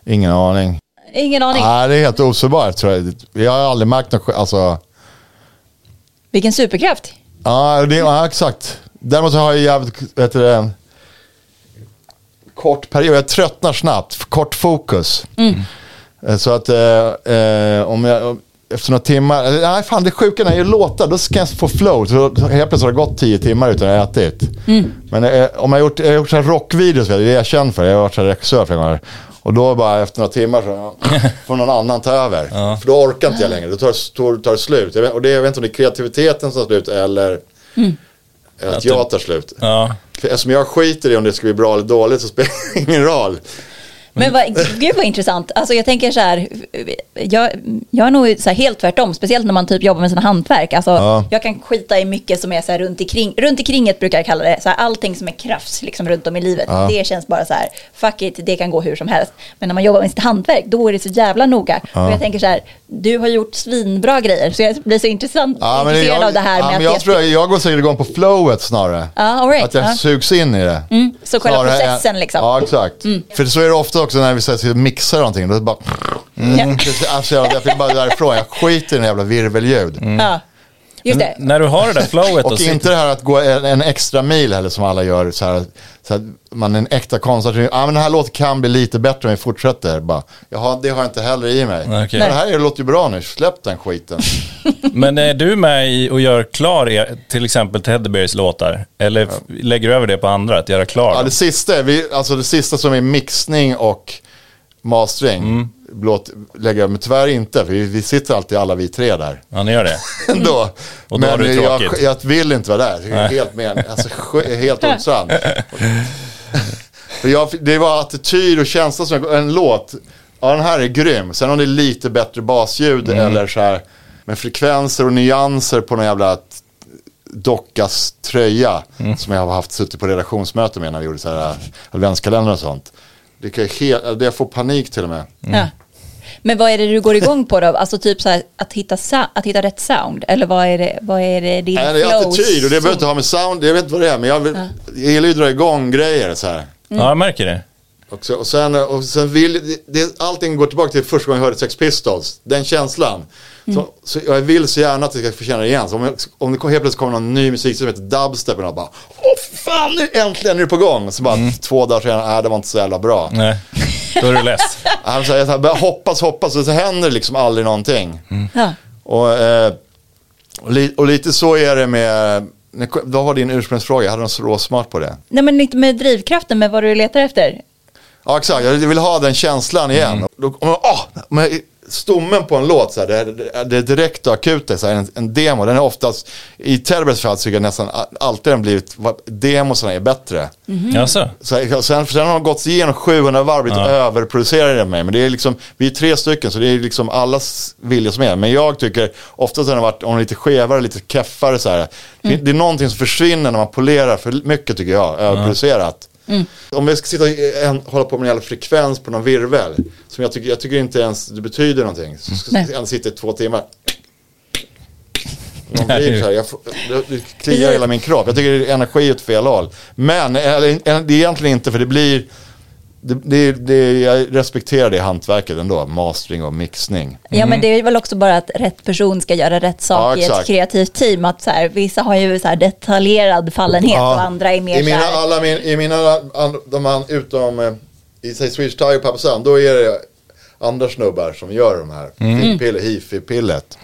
Ingen aning. Ingen aning. Nej, det är helt osägbart tror jag. Jag har aldrig märkt något, alltså. Vilken superkraft. Ja, det, ja exakt. Däremot har jag jävligt, vet du det, kort period. Jag tröttnar snabbt, kort fokus. Eh, Så att eh, eh, om jag, efter några timmar, nej fan det sjuka när jag låtar, då ska jag få flow. Så helt plötsligt har det gått tio timmar utan att jag ätit. Men eh, om jag har gjort, jag har gjort så rockvideos, det är jag känd för. Jag har varit så regissör flera gånger. Och då bara efter några timmar så [laughs] får någon annan ta över. För då orkar inte jag längre, då tar, tar, tar det slut. Vet, och det, jag vet inte om det är kreativiteten som tar slut eller eller att jag tar slut. Ja, För eftersom jag skiter i om det ska bli bra eller dåligt så spelar det ingen roll. Men vad, gud vad intressant. Alltså jag tänker så här, jag, jag är nog så helt tvärtom, speciellt när man typ jobbar med sina hantverk. Alltså, Ja. Jag kan skita i mycket som är så här runt omkring, runt omkringet brukar jag kalla det, så här, allting som är krafs liksom runt om i livet. Det känns bara så här, fuck it, det kan gå hur som helst. Men när man jobbar med sitt hantverk, då är det så jävla noga. Och jag tänker så här, du har gjort svinbra grejer, så jag blir så intressant, Ja, men intresserad jag, av det här ja, med men att jag det tror jag, jag går säkert igång på flowet snarare. Ja, all right. Att jag Ja. sugs in i det. Mm, så själva processen liksom. Ja, exakt. För så är det ofta också när vi sätter och mixar någonting. Då är det bara... Mm. Alltså, jag, jag vill bara därifrån. Jag skiter i den jävla virvelljud. Ja. Just det. När du har det där flowet och, Och inte det här att gå en, en extra mil heller som alla gör. Så här, så att man är en äkta konstnär. Ja, men den här låten kan bli lite bättre om vi fortsätter. Bara, Jaha, det har jag inte heller i mig. Okej. Men det här låter ju bra nu. Släpp den skiten. [laughs] Men är du med i och gör klar er, till exempel Teddy Bears låtar? Eller f- lägger du över det på andra, att göra klar Ja, det sista, vi, alltså det sista som är mixning och mastering. Mm. Låt, lägger jag, men tyvärr inte, för vi, vi sitter alltid alla vi tre där. Ja, ni gör det? [laughs] Mm. Och då har du jag, jag vill inte vara där. Det är helt, med, alltså, helt. [laughs] För jag, det var attityd och känsla som jag, en låt. Ja, den här är grym. Sen om det är lite bättre basljud Mm. eller så här med frekvenser och nyanser på någon jävla dockas tröja Mm. som jag har haft suttit på redaktionsmöte med när vi gjorde så här adventskalender och sånt. Det kan helt, det jag får panik till och med. Ja. Men vad är det du går igång på då? Alltså typ så här, att hitta, att hitta rätt sound? Eller vad är det, vad är det din Nej, det är attityd och det behöver inte ha med sound, jag vet inte vad det är, men jag, vill, jag gillar ju att dra igång grejer så här. Ja, jag märker det. Och, så, och, sen, och sen vill, det, det, allting går tillbaka till första gången jag hörde Sex Pistols. Den känslan. Så, så jag vill så gärna att jag ska få känna det igen. Så om, jag, om det kom- helt plötsligt kommer någon ny musik som heter dubstep och jag bara Åh fan nu äntligen är det på gång. Så bara två dagar senare, nej det var inte så jävla bra. Nej, då är du less. [laughs] Jag, så, jag bara, hoppas, hoppas och så händer det liksom aldrig någonting. Ja. Och, eh, och, li, och lite så är det med, vad var din ursprungsfråga? Jag hade något råsmart på det. Nej men inte med drivkraften, men vad du letar efter. Ja exakt, jag vill ha den känslan igen. Då, om, jag- åh, men stommen på en låt, så här, det, det, det är direkt och akut, så här, en, en demo, den är oftast, i Terberts fall tycker jag nästan alltid den blivit, demosarna är bättre. Jaså? Så, här, sen, sen har de gått igenom 700 varv, blivit överproducerade med mig. Men det är liksom, vi är tre stycken så det är liksom allas vilja som är. Men jag tycker oftast har den varit, om är lite skevare, lite keffare så här. Det, det är någonting som försvinner när man polerar för mycket tycker jag, överproducerat. Om jag ska sitta och en, hålla på med en jävla frekvens på någon virvel, som jag tycker, jag tycker inte ens det betyder någonting. Så ska Nej. jag sitta i två timmar. [laughs] Man blir så här, jag får, det, det kliar hela min kropp. Jag tycker det är energi åt fel håll. Men eller, det är egentligen inte för det blir det, det, det, jag respekterar det hantverket ändå, mastering och mixning. Ja men det är väl också bara att rätt person ska göra rätt sak Ja, i ett kreativt team. Att så här, vissa har ju så här detaljerad fallenhet Ja. och andra är mer I mina, så här, alla min, I mina, de an, utom eh, i säg Swedish Tiger och Papasan, då är det andra snubbar som gör de här. Mm. Hifi-pillet.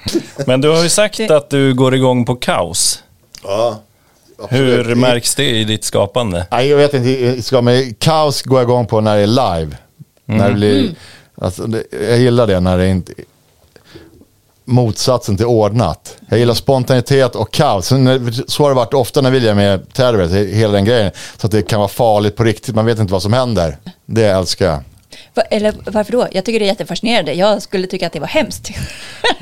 Men du har ju sagt att du går igång på kaos. Ja. Hur märks det i ditt skapande? Nej, jag vet inte. med kaos går jag igång på när det är live. När det blir, alltså, det, jag gillar det när det inte motsatsen till ordnat. Jag gillar spontanitet och kaos. Så har det varit ofta när vi är med Terror, hela den grejen. Så att det kan vara farligt på riktigt, man vet inte vad som händer. Det älskar jag. Eller varför då? Jag tycker det är jättefascinerande. Jag skulle tycka att det var hemskt.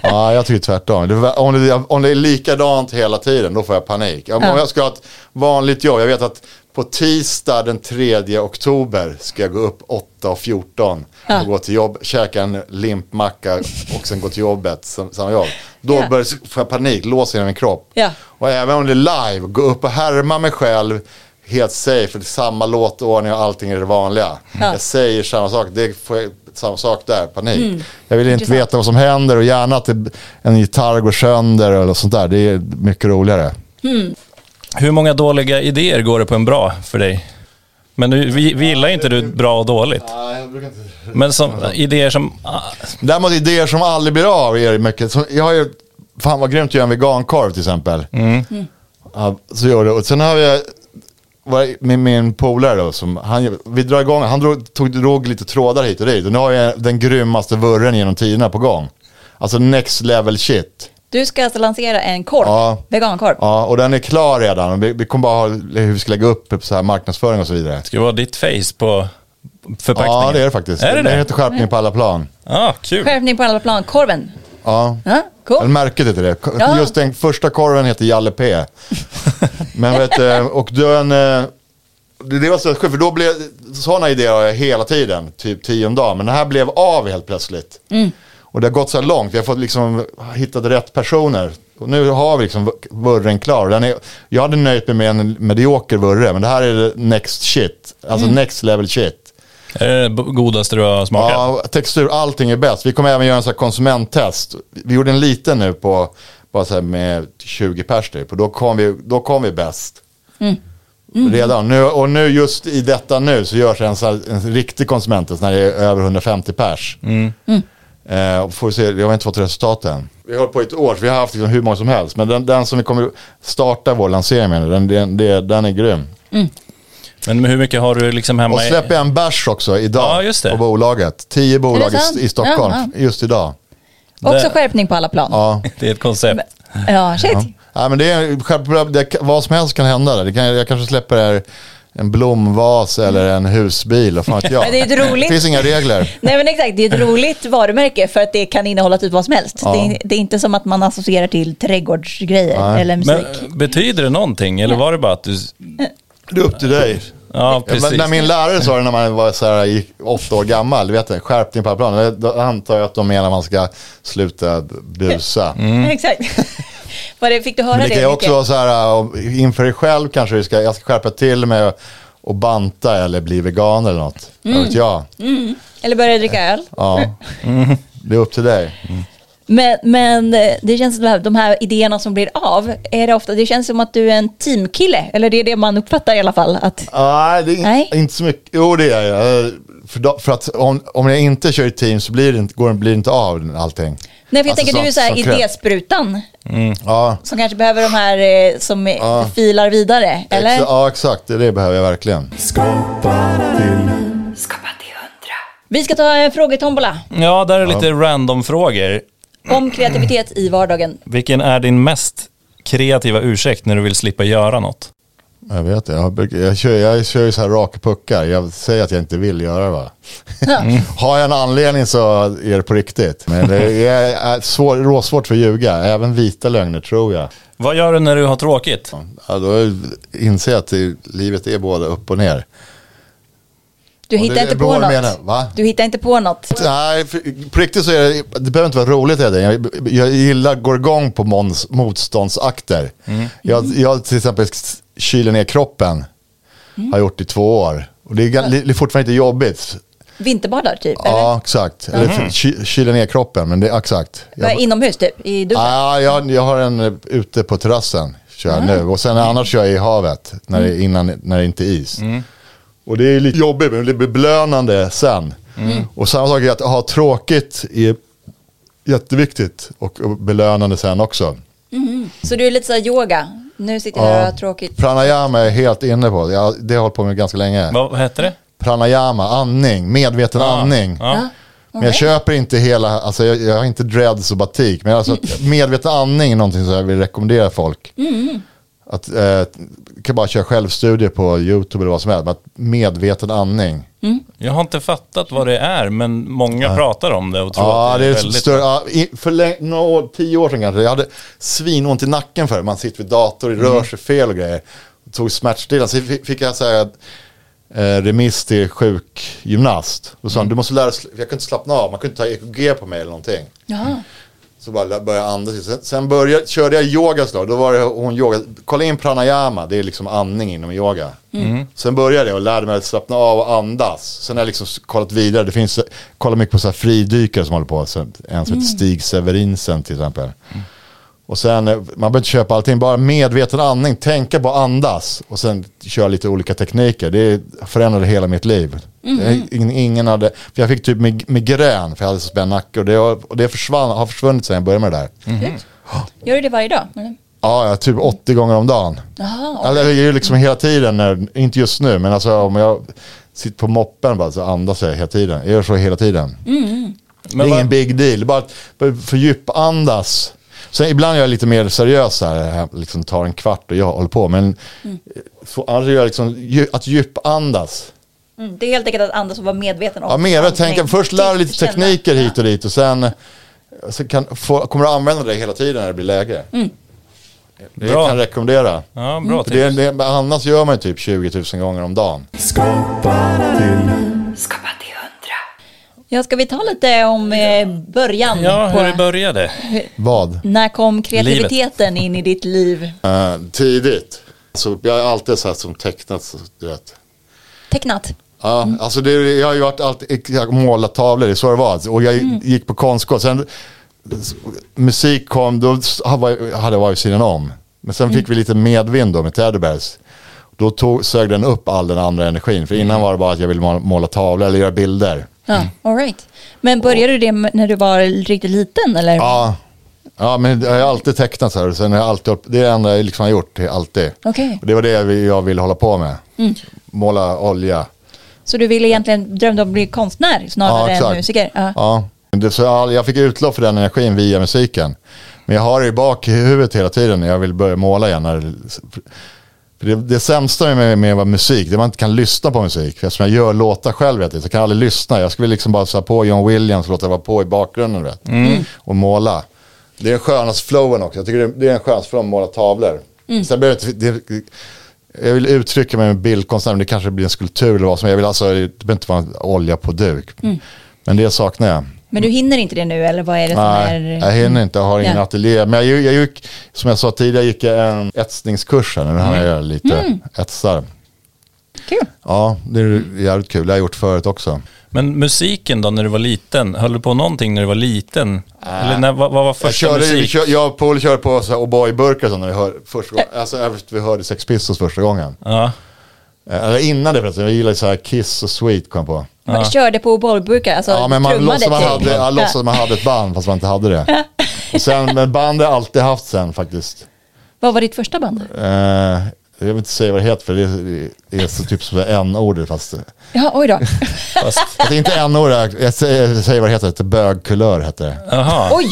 Ja, jag tycker tvärtom. Om, det, om det är likadant hela tiden, då får jag panik. Om, Ja. jag ska ha ett vanligt jobb, jag vet att på tisdag den 3 oktober ska jag gå upp 8.14 Ja. och gå till jobb, käka en limpmacka och sen gå till jobbet, sam- samma jobb. Då Ja. börjar, får jag panik, låser hela min kropp. Ja. Och även om det är live, gå upp och härma mig själv helt safe, för det är samma låtordning och allting är det vanliga. Ja. Jag säger samma sak, det får jag, samma sak där, panik. Mm. Jag vill inte Intressant. veta vad som händer och gärna att en gitarr går sönder eller sånt där. Det är mycket roligare. Hur många dåliga idéer går det på en bra för dig? Men du, vi, vi gillar ju inte du bra och dåligt. Men som, idéer som... ah, Däremot idéer som aldrig blir av är mycket. Som, jag har ju, fan vad grymt att göra en vegankorv till exempel. Ja, så gör det. Och sen har jag med min polare då, som, han, vi drar igång, han drog, tog, drog lite trådar hit och dit. Och nu har jag den grymmaste vurren genom tiderna på gång. Alltså next level shit. Du ska alltså lansera en korv, Ja. vegankorv. Ja, och den är klar redan. Vi, vi kommer bara ha hur vi ska lägga upp så här marknadsföring och så vidare. Ska det vara ditt face på förpackningen? Ja, det är det faktiskt. Är det det? heter skärpning på alla plan. Ja, kul. Skärpning på alla plan, korven. Ja. Ja, cool. märket heter det. Ja. Just den första korven heter Jalle P. [laughs] Men vet du, och den... eh, Det, det var så sjukt, för då blev, sådana idéer har jag hela tiden, typ tio om dagen. Men den här blev av helt plötsligt. Och det har gått så här långt, vi har fått liksom hittat rätt personer. Och nu har vi liksom vurren klar. Den är, jag hade nöjt mig med en medioker vurre, men det här är next shit. Alltså next level shit. Är det godaste du har smakat? Ja, textur, allting är bäst. Vi kommer även göra en sån här konsumenttest. Vi gjorde en liten nu på, bara så här med 20 pers typ. Och då kom vi, då kom vi bäst. Redan. Nu, och nu just i detta nu så görs en, så här, en riktig konsumenttest när det är över 150 pers. Eh, och får vi se, jag har inte fått resultat än. Vi har hållit på i ett år, så vi har haft liksom hur många som helst. Men den, den som vi kommer starta vår lansering med, den, den, den, den är grym. Men hur mycket har du liksom hemma Och släpper en bärs också idag Ja, just det. på bolaget. Tio bolag i, i Stockholm Ja, just idag. Också Det- skärpning på alla plan. Ja. [laughs] Det är ett koncept. Ja, shit. Ja, men det är, det, vad som helst kan hända. där. Det kan, jag kanske släpper en blomvas eller en husbil. Och fan vet [laughs] jag. Men det är ett roligt- Det finns inga regler. Nej men exakt, det är ett roligt varumärke för att det kan innehålla typ vad som helst. Ja. Det, är, det är inte som att man associerar till trädgårdsgrejer Nej. eller musik. Men betyder det någonting? Eller var det bara att du... Det är upp till dig. Ja, precis. när min lärare sa det när man var så här, gick åtta år gammal, du vet det, skärpning på alla plan. Då antar jag att de menar att man ska sluta busa. [laughs] Exakt. [laughs] Vad det, fick du höra Men det det? kan ju också vara så här, uh, inför dig själv kanske du ska, jag ska skärpa till mig och, banta eller bli vegan eller något. Mm. vet jag. Eller börja dricka öl. Ja. [laughs] Det är upp till dig. Men, men eh, det känns som att de här idéerna som blir av, är det ofta, det känns som att du är en teamkille, eller det är det man uppfattar i alla fall. Att, Nej, det är Nej. inte så mycket. Jo, det är jag. För, då, för att om, om jag inte kör i team så blir det inte, går, blir det inte av allting. nej, för jag Alltså, tänker du är så här som- som idésprutan, Ja, som kanske behöver de här eh, som eh, filar vidare, eller? exa, ja exakt. Det, det behöver jag verkligen. Skapa till. Skapa till hundra. Vi ska ta en frågetombola Ja, där är lite random frågor. Om kreativitet i vardagen. Vilken är din mest kreativa ursäkt när du vill slippa göra något? Jag vet det. Jag, jag, kör, jag kör ju så här raka puckar. Jag säger att jag inte vill göra det va. Har jag en anledning så är det på riktigt. Men det är svår, råsvårt för att ljuga. Även vita lögner tror jag. Vad gör du när du har tråkigt? Ja, då inser jag att det, livet är både upp och ner. Du hittar det inte på jag något. menar, va? Du hittar inte på något. Nej, för, på riktigt så är det, det behöver inte vara roligt. Det. Jag, jag gillar, går igång på mons, motståndsakter. Jag, jag till exempel kyler ner kroppen. Har gjort i två år. Och det är, det är fortfarande inte jobbigt. Vinterbadar typ, eller? Ja, exakt. Eller för- ky, kyler ner kroppen, men det är exakt. Jag, Inomhus typ, i duschen? ja, jag, jag har en eh, ute på terrassen. Kör jag nu. Och sen annars kör jag i havet. När det, innan, när det inte är is. Och det är lite jobbigt, men det blir belönande sen. Och samma sak är att ha tråkigt är jätteviktigt. Och belönande sen också. Så du är lite så här yoga? Nu sitter jag här och har tråkigt. Pranayama är jag helt inne på. Jag, det har jag hållit på med ganska länge. Vad hette det? Pranayama, andning, medveten andning. Ja. Men jag köper inte hela, alltså jag, jag har inte dreads och batik. Men alltså att medveten andning är någonting som jag vill rekommendera folk. Att, eh, kan bara köra självstudier på YouTube eller vad som helst. Men medveten andning. Jag har inte fattat vad det är, men många pratar om det och tror Ja, att det det är är väldigt... större, ja, för länge, några år, tio år sedan kanske. Jag hade svinont i nacken för Man sitter vid dator, det rör sig fel och grejer. Tog smärtstillande. Så fick, jag säga eh, remiss till sjukgymnast. Då sa han, du måste lära dig, jag kunde inte slappna av, man kunde inte ta EKG på mig eller någonting. Jaha. Så bara började jag andas. Sen, sen började, körde jag yoga slag. Då var det hon yoga. Kolla in pranayama, det är liksom andning inom yoga. Sen började jag och lärde mig att slappna av och andas. Sen har jag liksom kollat vidare. Det finns, kollar mycket på så här fridykare som håller på. En som heter Stig Severinsen till exempel. Och sen, eh, man behöver inte köpa allting, bara medveten andning, tänka på att andas. Och sen köra lite olika tekniker. Det förändrade hela mitt liv. Jag, ingen, ingen hade, för jag fick typ mig- migrän, för jag hade så spänd nacke. Och det, har- och det försvann, har försvunnit sen jag började med det där. Gör du det varje dag? eller? Ja, ja, typ 80 gånger om dagen. Jaha, Eller det är ju liksom hela tiden, när, inte just nu, men alltså om jag sitter på moppen bara så andas jag hela tiden. Jag gör så hela tiden. det är Men ingen vad, big deal, bara att fördjupandas. Sen ibland är jag lite mer seriös här, jag liksom tar en kvart och jag håller på. Men så, annars är jag liksom, att djupandas. mm, det är helt enkelt att andas och vara medveten om Ja, mer, jag tänker andning. först lära lite Känna. tekniker hit och dit och sen så kan, få, kommer du använda det hela tiden när det blir läge. Det Bra. kan jag rekommendera. ja, bra För det, tips. det, annars gör man ju typ 20 000 gånger om dagen. Skapa till. Skapa till. Ja, ska vi ta lite om eh, början? Ja, på, hur det började. Vad? när kom kreativiteten in i ditt liv? Eh, tidigt. Så jag har alltid så här som tecknat, så, du vet. Tecknat? Ja, alltså det, jag har ju varit alltid, jag målat tavlor, det är så det var. Och jag gick på konstskola. Sen musik kom, då hade jag varit sidan om. Men sen fick vi lite medvind då med Teddy Bears. Då tog, sög den upp all den andra energin. För innan var det bara att jag ville måla tavlor eller göra bilder. Ja, all right. Men började du det när du var riktigt liten eller? Ja, ja men jag har alltid tecknat så här. Sen har jag alltid, det är det enda jag liksom har gjort, alltid. Okej. Och det var det jag vill, jag vill hålla på med. Måla olja. Så du ville egentligen drömde om att bli konstnär snarare än exakt. musiker? Ja. Ja, det, så jag, jag fick utlopp för den energin via musiken. Men jag har det i bak i huvudet hela tiden när jag vill börja måla igen. För det, det sämsta med, med vara musik, det man inte kan lyssna på musik. För eftersom jag gör låtar själv, vet så kan jag aldrig lyssna. Jag skulle liksom bara sätta på John Williams och låta det vara på i bakgrunden. Vet, Och måla. Det är den skönaste flowen också. Jag tycker det, det är den skönaste flowen att måla tavlor. Sen behöver jag inte- det, jag vill uttrycka mig med bildkonst, men det kanske blir en skulptur eller vad som helst. Jag vill alltså, det behöver inte vara en olja på duk. Men det saknar jag. Men du hinner inte det nu eller vad är det som Nej, är? jag hinner inte, jag har ingen Ja. ateljé. Men jag, jag gick, som jag sa tidigare, gick jag en etsningskurs här. Nu har jag lite etsar. Kul. Ja, det är jävligt kul. Det har jag gjort förut också. Men musiken då när du var liten, höll du på någonting när du var liten? Eller när, vad, vad var Jag, första körde, vi musik? kör, jag och Paul körde på så här O'boy-burkar som när vi hör, första gången. Alltså efter vi hörde Sex Pistols första gången. Ja. Eh, Eller innan det förresten, jag gillade så här Kiss och Sweet kom jag på. Man körde på bollburkar, alltså Ja men man låtsades man, till. hade, ja, låtsades man hade ett band fast man inte hade det. Och [laughs] sen, men band har jag alltid haft sen faktiskt. Vad var ditt första band? Eh, jag vill inte säga vad det heter för det är, det är så typ som en ordet fast, Ja, oj då. Fast, fast inte en ord jag säger, jag säger vad det heter, det heter bögkulör heter det. jaha. Oj!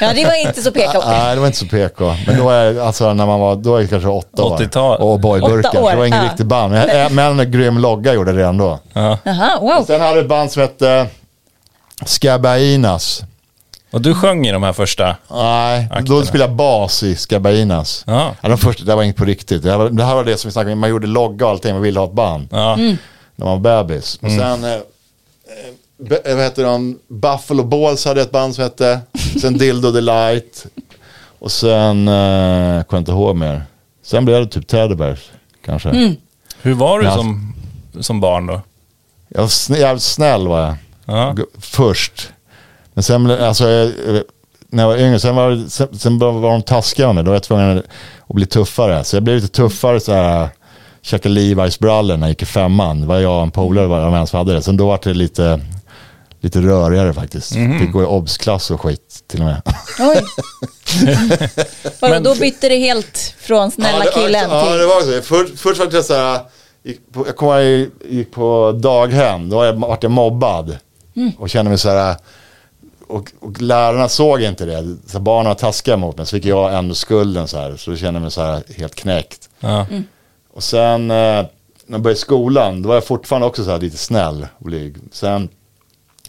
Ja, det var inte så PK. Nej det var inte så PK, men då är alltså när man var, då är det kanske åtta år. 80-tal. Och boyburkar, det var ingen ja. riktigt band. Men, men en grym logga gjorde det redan då. Jaha, wow. Sen hade vi ett band som hette Skabainas. Och du sjöng i de här första? Nej, då Akterna. spelade jag bas i Skabainas. Ja. Ja, de första, det var inget på riktigt. Det här var det, här var det som vi snackade om, man gjorde logga och allting, man ville ha ett band. Ja. Mm. När man var bebis. Och sen, eh, eh, be- vad heter de, Buffalo Balls hade ett band som hette. Sen Dildo Delight. Och sen, eh, kommer jag inte ihåg mer. Sen blev det typ Teddy Bears, kanske. Mm. Hur var du Ja. som, som barn då? Jag var snä, jävligt snäll var jag. Ja. Först. Men sen, alltså, jag, när jag var yngre, sen var, sen, sen var de taskiga med. Då var jag tvungen att bli tuffare. Så jag blev lite tuffare så här. Käka Levi's-brallor när jag gick i femman. Det var jag och en polare var som hade det. Sen då var det lite, lite rörigare faktiskt. Fick gå i obs-klass och skit till och med. Oj. [laughs] Men- då bytte det helt från snälla ja, killen Ja, till... det var så. Först, först var det så här, gick på, jag ihåg jag gick på daghem, då var jag, vart jag mobbad. Och kände mig så här, och, och lärarna såg inte det. Så barnen var taskiga mot mig, så fick jag ändå skulden så här. Så då kände jag mig så här helt knäckt. Ja. Och sen eh, när jag började skolan, då var jag fortfarande också så här lite snäll och blyg. Sen,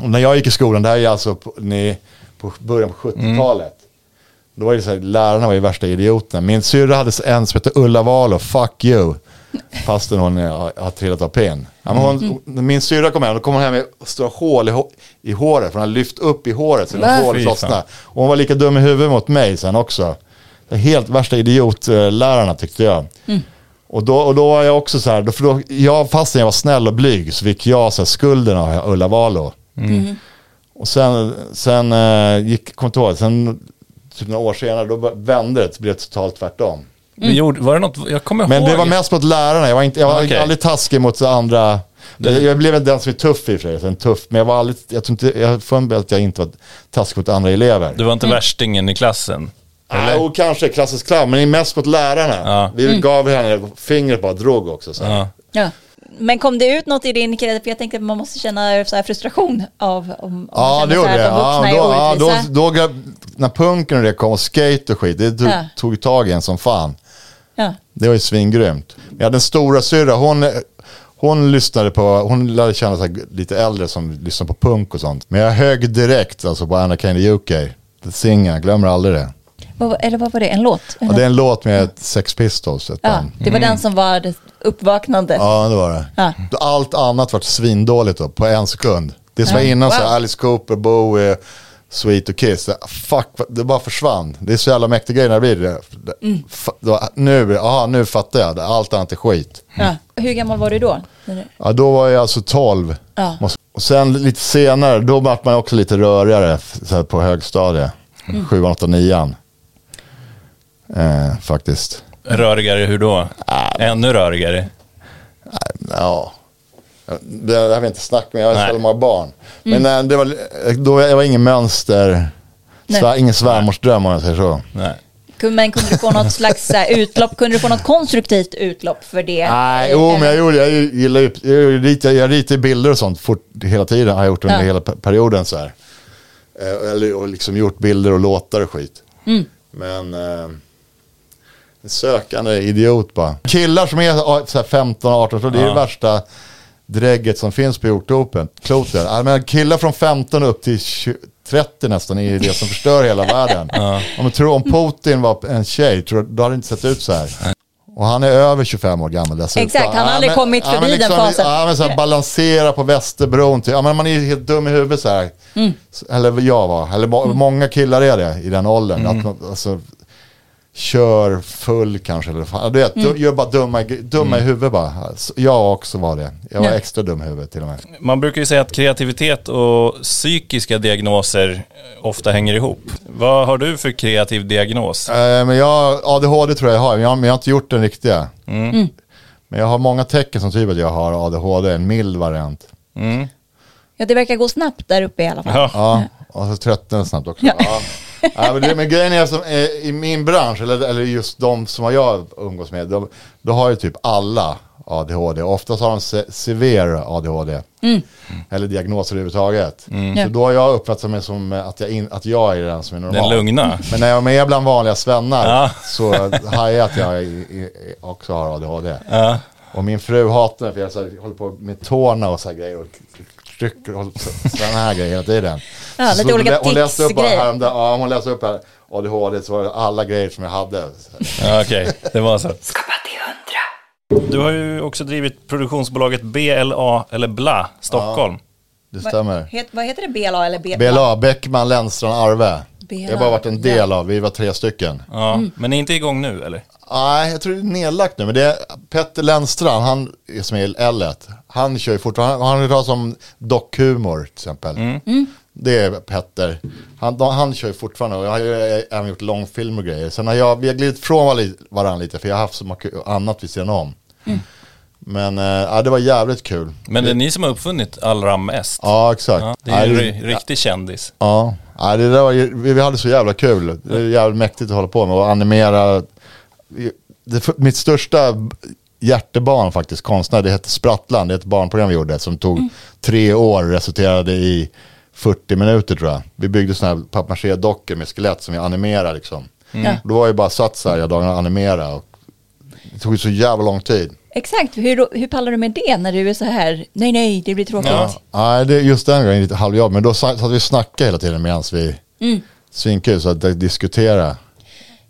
och när jag gick i skolan, det här är alltså på, ni, på början på 70-talet. Då var det så här, lärarna var ju värsta idioterna. Min syrra hade en som hette Ulla Wahl fuck you. Fastän hon har, har trillat av pinn. Ja, men hon, när Min syrra kom hem, då kom hon hem med stora hål i, hå- i håret. För hon hade lyft upp i håret så det hålet Fy fan. lossnade. Och hon var lika dum i huvudet mot mig sen också. Det är helt värsta idiotlärarna tyckte jag. Och då, och då var jag också så här, då, för då, jag, fastän jag var snäll och blyg så fick jag så här, skulden av Ulla Valo. Och sen, sen eh, gick, kom inte ihåg, sen typ några år senare då vände det, så blev det totalt tvärtom. Vi gjorde, var det något, jag kommer Men ihåg. det var mest mot lärarna, jag var, inte, jag var Okej. aldrig taskig mot andra. Jag, jag blev den som är tuff i och för sig, tuff, men jag var aldrig, jag tror inte, jag får mig att jag inte var taskig mot andra elever. Du var inte värstingen i klassen? Nej, och kanske klassisk clown, men mest mot lärarna. Ja. Vi gav henne fingret bara, drog också. Så. Ja. Ja. Men kom det ut något i din kreativ? För jag tänkte att man måste känna så här frustration av om, om Ja, det gjorde här det. Ja, då, är ja, då, då, när punken och det kom och skate och skit, det tog, Ja. tog tag i en som fan. Ja. Det var ju svingrymt. Jag hade en stora syrra, hon, hon lyssnade på, hon lärde känna så lite äldre som lyssnade på punk och sånt. Men jag högg direkt alltså på Anna Kane UK. Singar, jag glömmer aldrig det. Vad, eller vad var det? En låt? Och det är en låt med Sex Pistols, ett ja, band. det var den som var det uppvaknande. Ja, det var det. Ja. Allt annat var svindåligt då, på en sekund. Det som Ja. var innan så Wow. här, Alice Cooper, Bowie, Sweet och Kiss. Fuck, det bara försvann. Det är så jävla mäktig grej när det blir det. Mm. då, nu, aha, nu fattar jag. det. Allt annat är skit. Ja. Hur gammal var du då? Ja, då var jag alltså 12. Ja. Och sen lite senare, då vart man också lite rörigare så här, på högstadiet. Mm. 7, 8, 9. Eh, faktiskt. Rörigare hur då? Ännu rörigare? Ja. Det, har vi inte snackat med, jag har så många barn. Men eh, det var, då, jag var ingen mönster, svär, ingen svärmorsdröm om jag säger så. Nej. Kun- Men kunde du få något slags så här, utlopp? Kunde du få något konstruktivt utlopp för det? Nej, Eh, jo, men jag, gjorde, jag gillar ju, jag, ritar, jag ritar bilder och sånt fort, hela tiden, har jag gjort under Ja. hela pe- perioden så här. Eh, eller, och liksom gjort bilder och låtar och skit. Mm. Men eh, sökande idiot bara. Killar som är ja, så här 15, 18, så det är det värsta drägget som finns på jordkloten. kloten. Ja, men killar från 15 upp till 20, 30 nästan är det som förstör hela [laughs] världen. Om tror om Putin var en tjej, tror, då hade det inte sett ut så här. Och han är över 25 år gammal dessutom. Exakt, han har aldrig kommit ja, men förbi den fasen. Ja, men så här, balansera på Västerbron. Till, ja, men man är helt dum i huvudet så här. Mm. Eller jag var, eller må, många killar är det i den åldern. Att man, alltså, kör full kanske. Eller fan. Du vet, Mm. gör bara dumma, dumma i huvudet bara. Alltså, Jag också var det. Jag var Ja. extra dum i huvudet till och med. Man brukar ju säga att kreativitet och psykiska diagnoser ofta hänger ihop. Vad har du för kreativ diagnos? Eh, men jag, ADHD tror jag jag har, men jag, men jag har inte gjort den riktiga. Mm. Men jag har många tecken som tyder att jag har ADHD, en mild variant. Mm. Ja, det verkar gå snabbt där uppe i alla fall. Ja. Ja, och så tröttnar jag snabbt också. Ja. Ja. Ja, men, det, men grejen är som eh, i min bransch, eller, eller just de som jag umgås med, de, då har ju typ alla ADHD. Oftast har de se, severe ADHD. Eller diagnoser överhuvudtaget. Ja. Så då har jag uppfattat mig som eh, att jag, in, att jag är den som är normal. Den lugna. Men när jag är med bland vanliga svennar Ja. så hajar jag att jag i, i, också har ADHD. Ja. Och min fru hatar mig för jag så här, håller på med tårna och så här grejer. Och trycker och sådana här grejer hela tiden. Ja, lite Så olika hon, hon läste upp tics-grejer. häromdagen, ja, hon läste upp här ADHD så var det alla grejer som jag hade. Ja, Okej, det var så. Skapa till hundra. Du har ju också drivit produktionsbolaget BLA, eller BLA, Stockholm. Det stämmer. Het, vad heter det? BLA eller B? BLA, Bäckman, Lennstrand, Arve. BLA, Jag har bara varit en del av, vi var tre stycken. Ja. Men är inte igång nu, eller? Nej, jag tror det är nedlagt nu. Men det är Petter Lennstrand, han som är L1. Han kör ju fortfarande, han, han har hört som dockhumor till exempel. Det är Petter. Han, han kör ju fortfarande och jag har ju även gjort långfilm och grejer. Sen har jag, vi har glidit från varandra lite för jag har haft så mycket annat vid sidan om. Men äh, det var jävligt kul. Men det är ni som har uppfunnit allra mest. Ja, exakt. Ja, det är ju en riktig kändis. Ja, ja det där var, ju- vi, vi hade så jävla kul. Det är jävligt mäktigt att hålla på med och animera. Det, mitt största hjärtebarn faktiskt, konstnär, det hette Sprattlan. Det är ett barnprogram vi gjorde som tog tre år, resulterade i 40 minuter tror jag. Vi byggde sådana här papier-maché-dockor med skelett som vi animerade liksom. Ja. Då var jag bara satt så här, jag dagarna och animera. Och det tog så jävla lång tid. Exakt, hur, hur pallar du med det när du är så här, nej nej, det blir tråkigt. Ja. Nej, det, just den gången lite halvjobb. Men då satt vi och snackade hela tiden medan vi Mm. svinkul så att diskutera.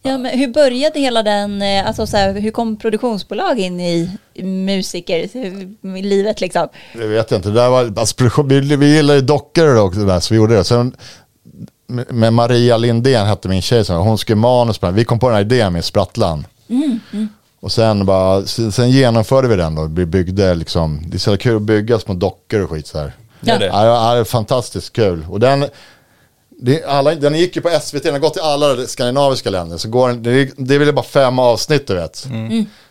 Ja, men hur började hela den, eh, alltså så här, hur kom produktionsbolag in i musiker, i livet liksom? Det vet jag inte. Det där var, alltså, vi, vi gillade dockor och det där, så vi gjorde det. Sen, med Maria Lindén hette min tjej, hon skrev manus på den. Vi kom på den här idén med Sprattlan. Och sen, bara, sen, sen genomförde vi den då. Vi byggde liksom, det är så kul att bygga små dockor och skit så här. Ja, ja, det är fantastiskt kul. Och den, det, alla, den gick ju på SVT, den har gått till alla skandinaviska länder. Så går den, det, det är väl bara fem avsnitt du vet.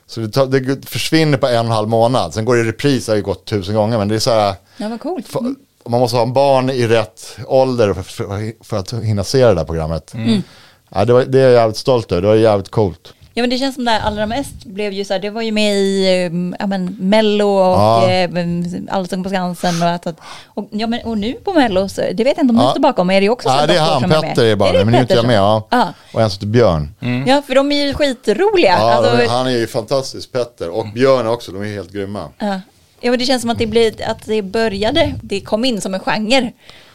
Så det, tar, det försvinner på en och en halv månad. Sen går det i repris, det har ju gått tusen gånger. Men det är så här, Ja, vad coolt. för, man måste ha en barn i rätt ålder för, för, för att hinna se det där programmet. Ja, det, var, det är jag jävligt stolt över, det var jävligt coolt. Ja men det känns som det här allra mest blev ju så här, det var ju med i eh, ja, men, Mello och Ja. ja. Allsång på Skansen och, att, att- och, ja, men, och nu på Mello, så, det vet jag inte om du Ja. står bakom, är det också så Ja, det är han, är? Petter är bara det med, men nu är inte jag med. Ja. Ja. Och en som Björn. ja, för de är ju skitroliga. Ja, alltså, han är ju fantastisk, Petter. Och Björn också, de är helt grymma. ja. ja, men det känns som att det, blir, att det började, det kom in som en genre.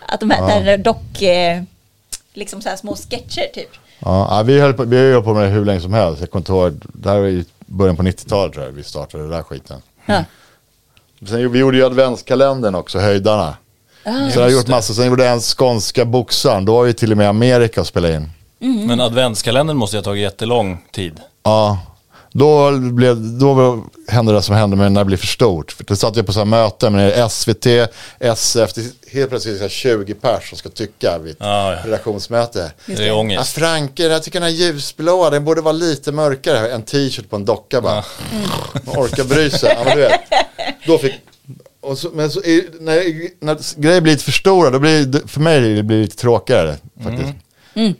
Att de här där dock, eh, liksom så här små sketcher typ. Ja, vi, höll på, vi har ju hållit på med det hur länge som helst. Jag kommer inte ihåg, det här var i början på 90-talet tror jag vi startade den där skiten. Ja. Sen, vi gjorde ju adventskalendern också, Höjdarna. Ah. så jag har gjort massor, sen gjorde jag en skånska boxaren, då var ju till och med Amerika och spelade in. Men adventskalendern måste ju ha tagit jättelång tid. Ja, då, blev, då hände det som hände med när det blev för stort. För då satt jag på så här möten med SVT, SF, det är helt plötsligt så här 20 pers som ska tycka vid ett Ja, ja. redaktionsmöte. Det är ångest. Franke, jag tycker den här ljusblåa, den borde vara lite mörkare. En t-shirt på en docka bara. Man orkar bry sig. Ja, men du vet. Då fick, så, men så, är- när, när grejer blir lite för stora, då blir för mig det blir lite tråkigare faktiskt.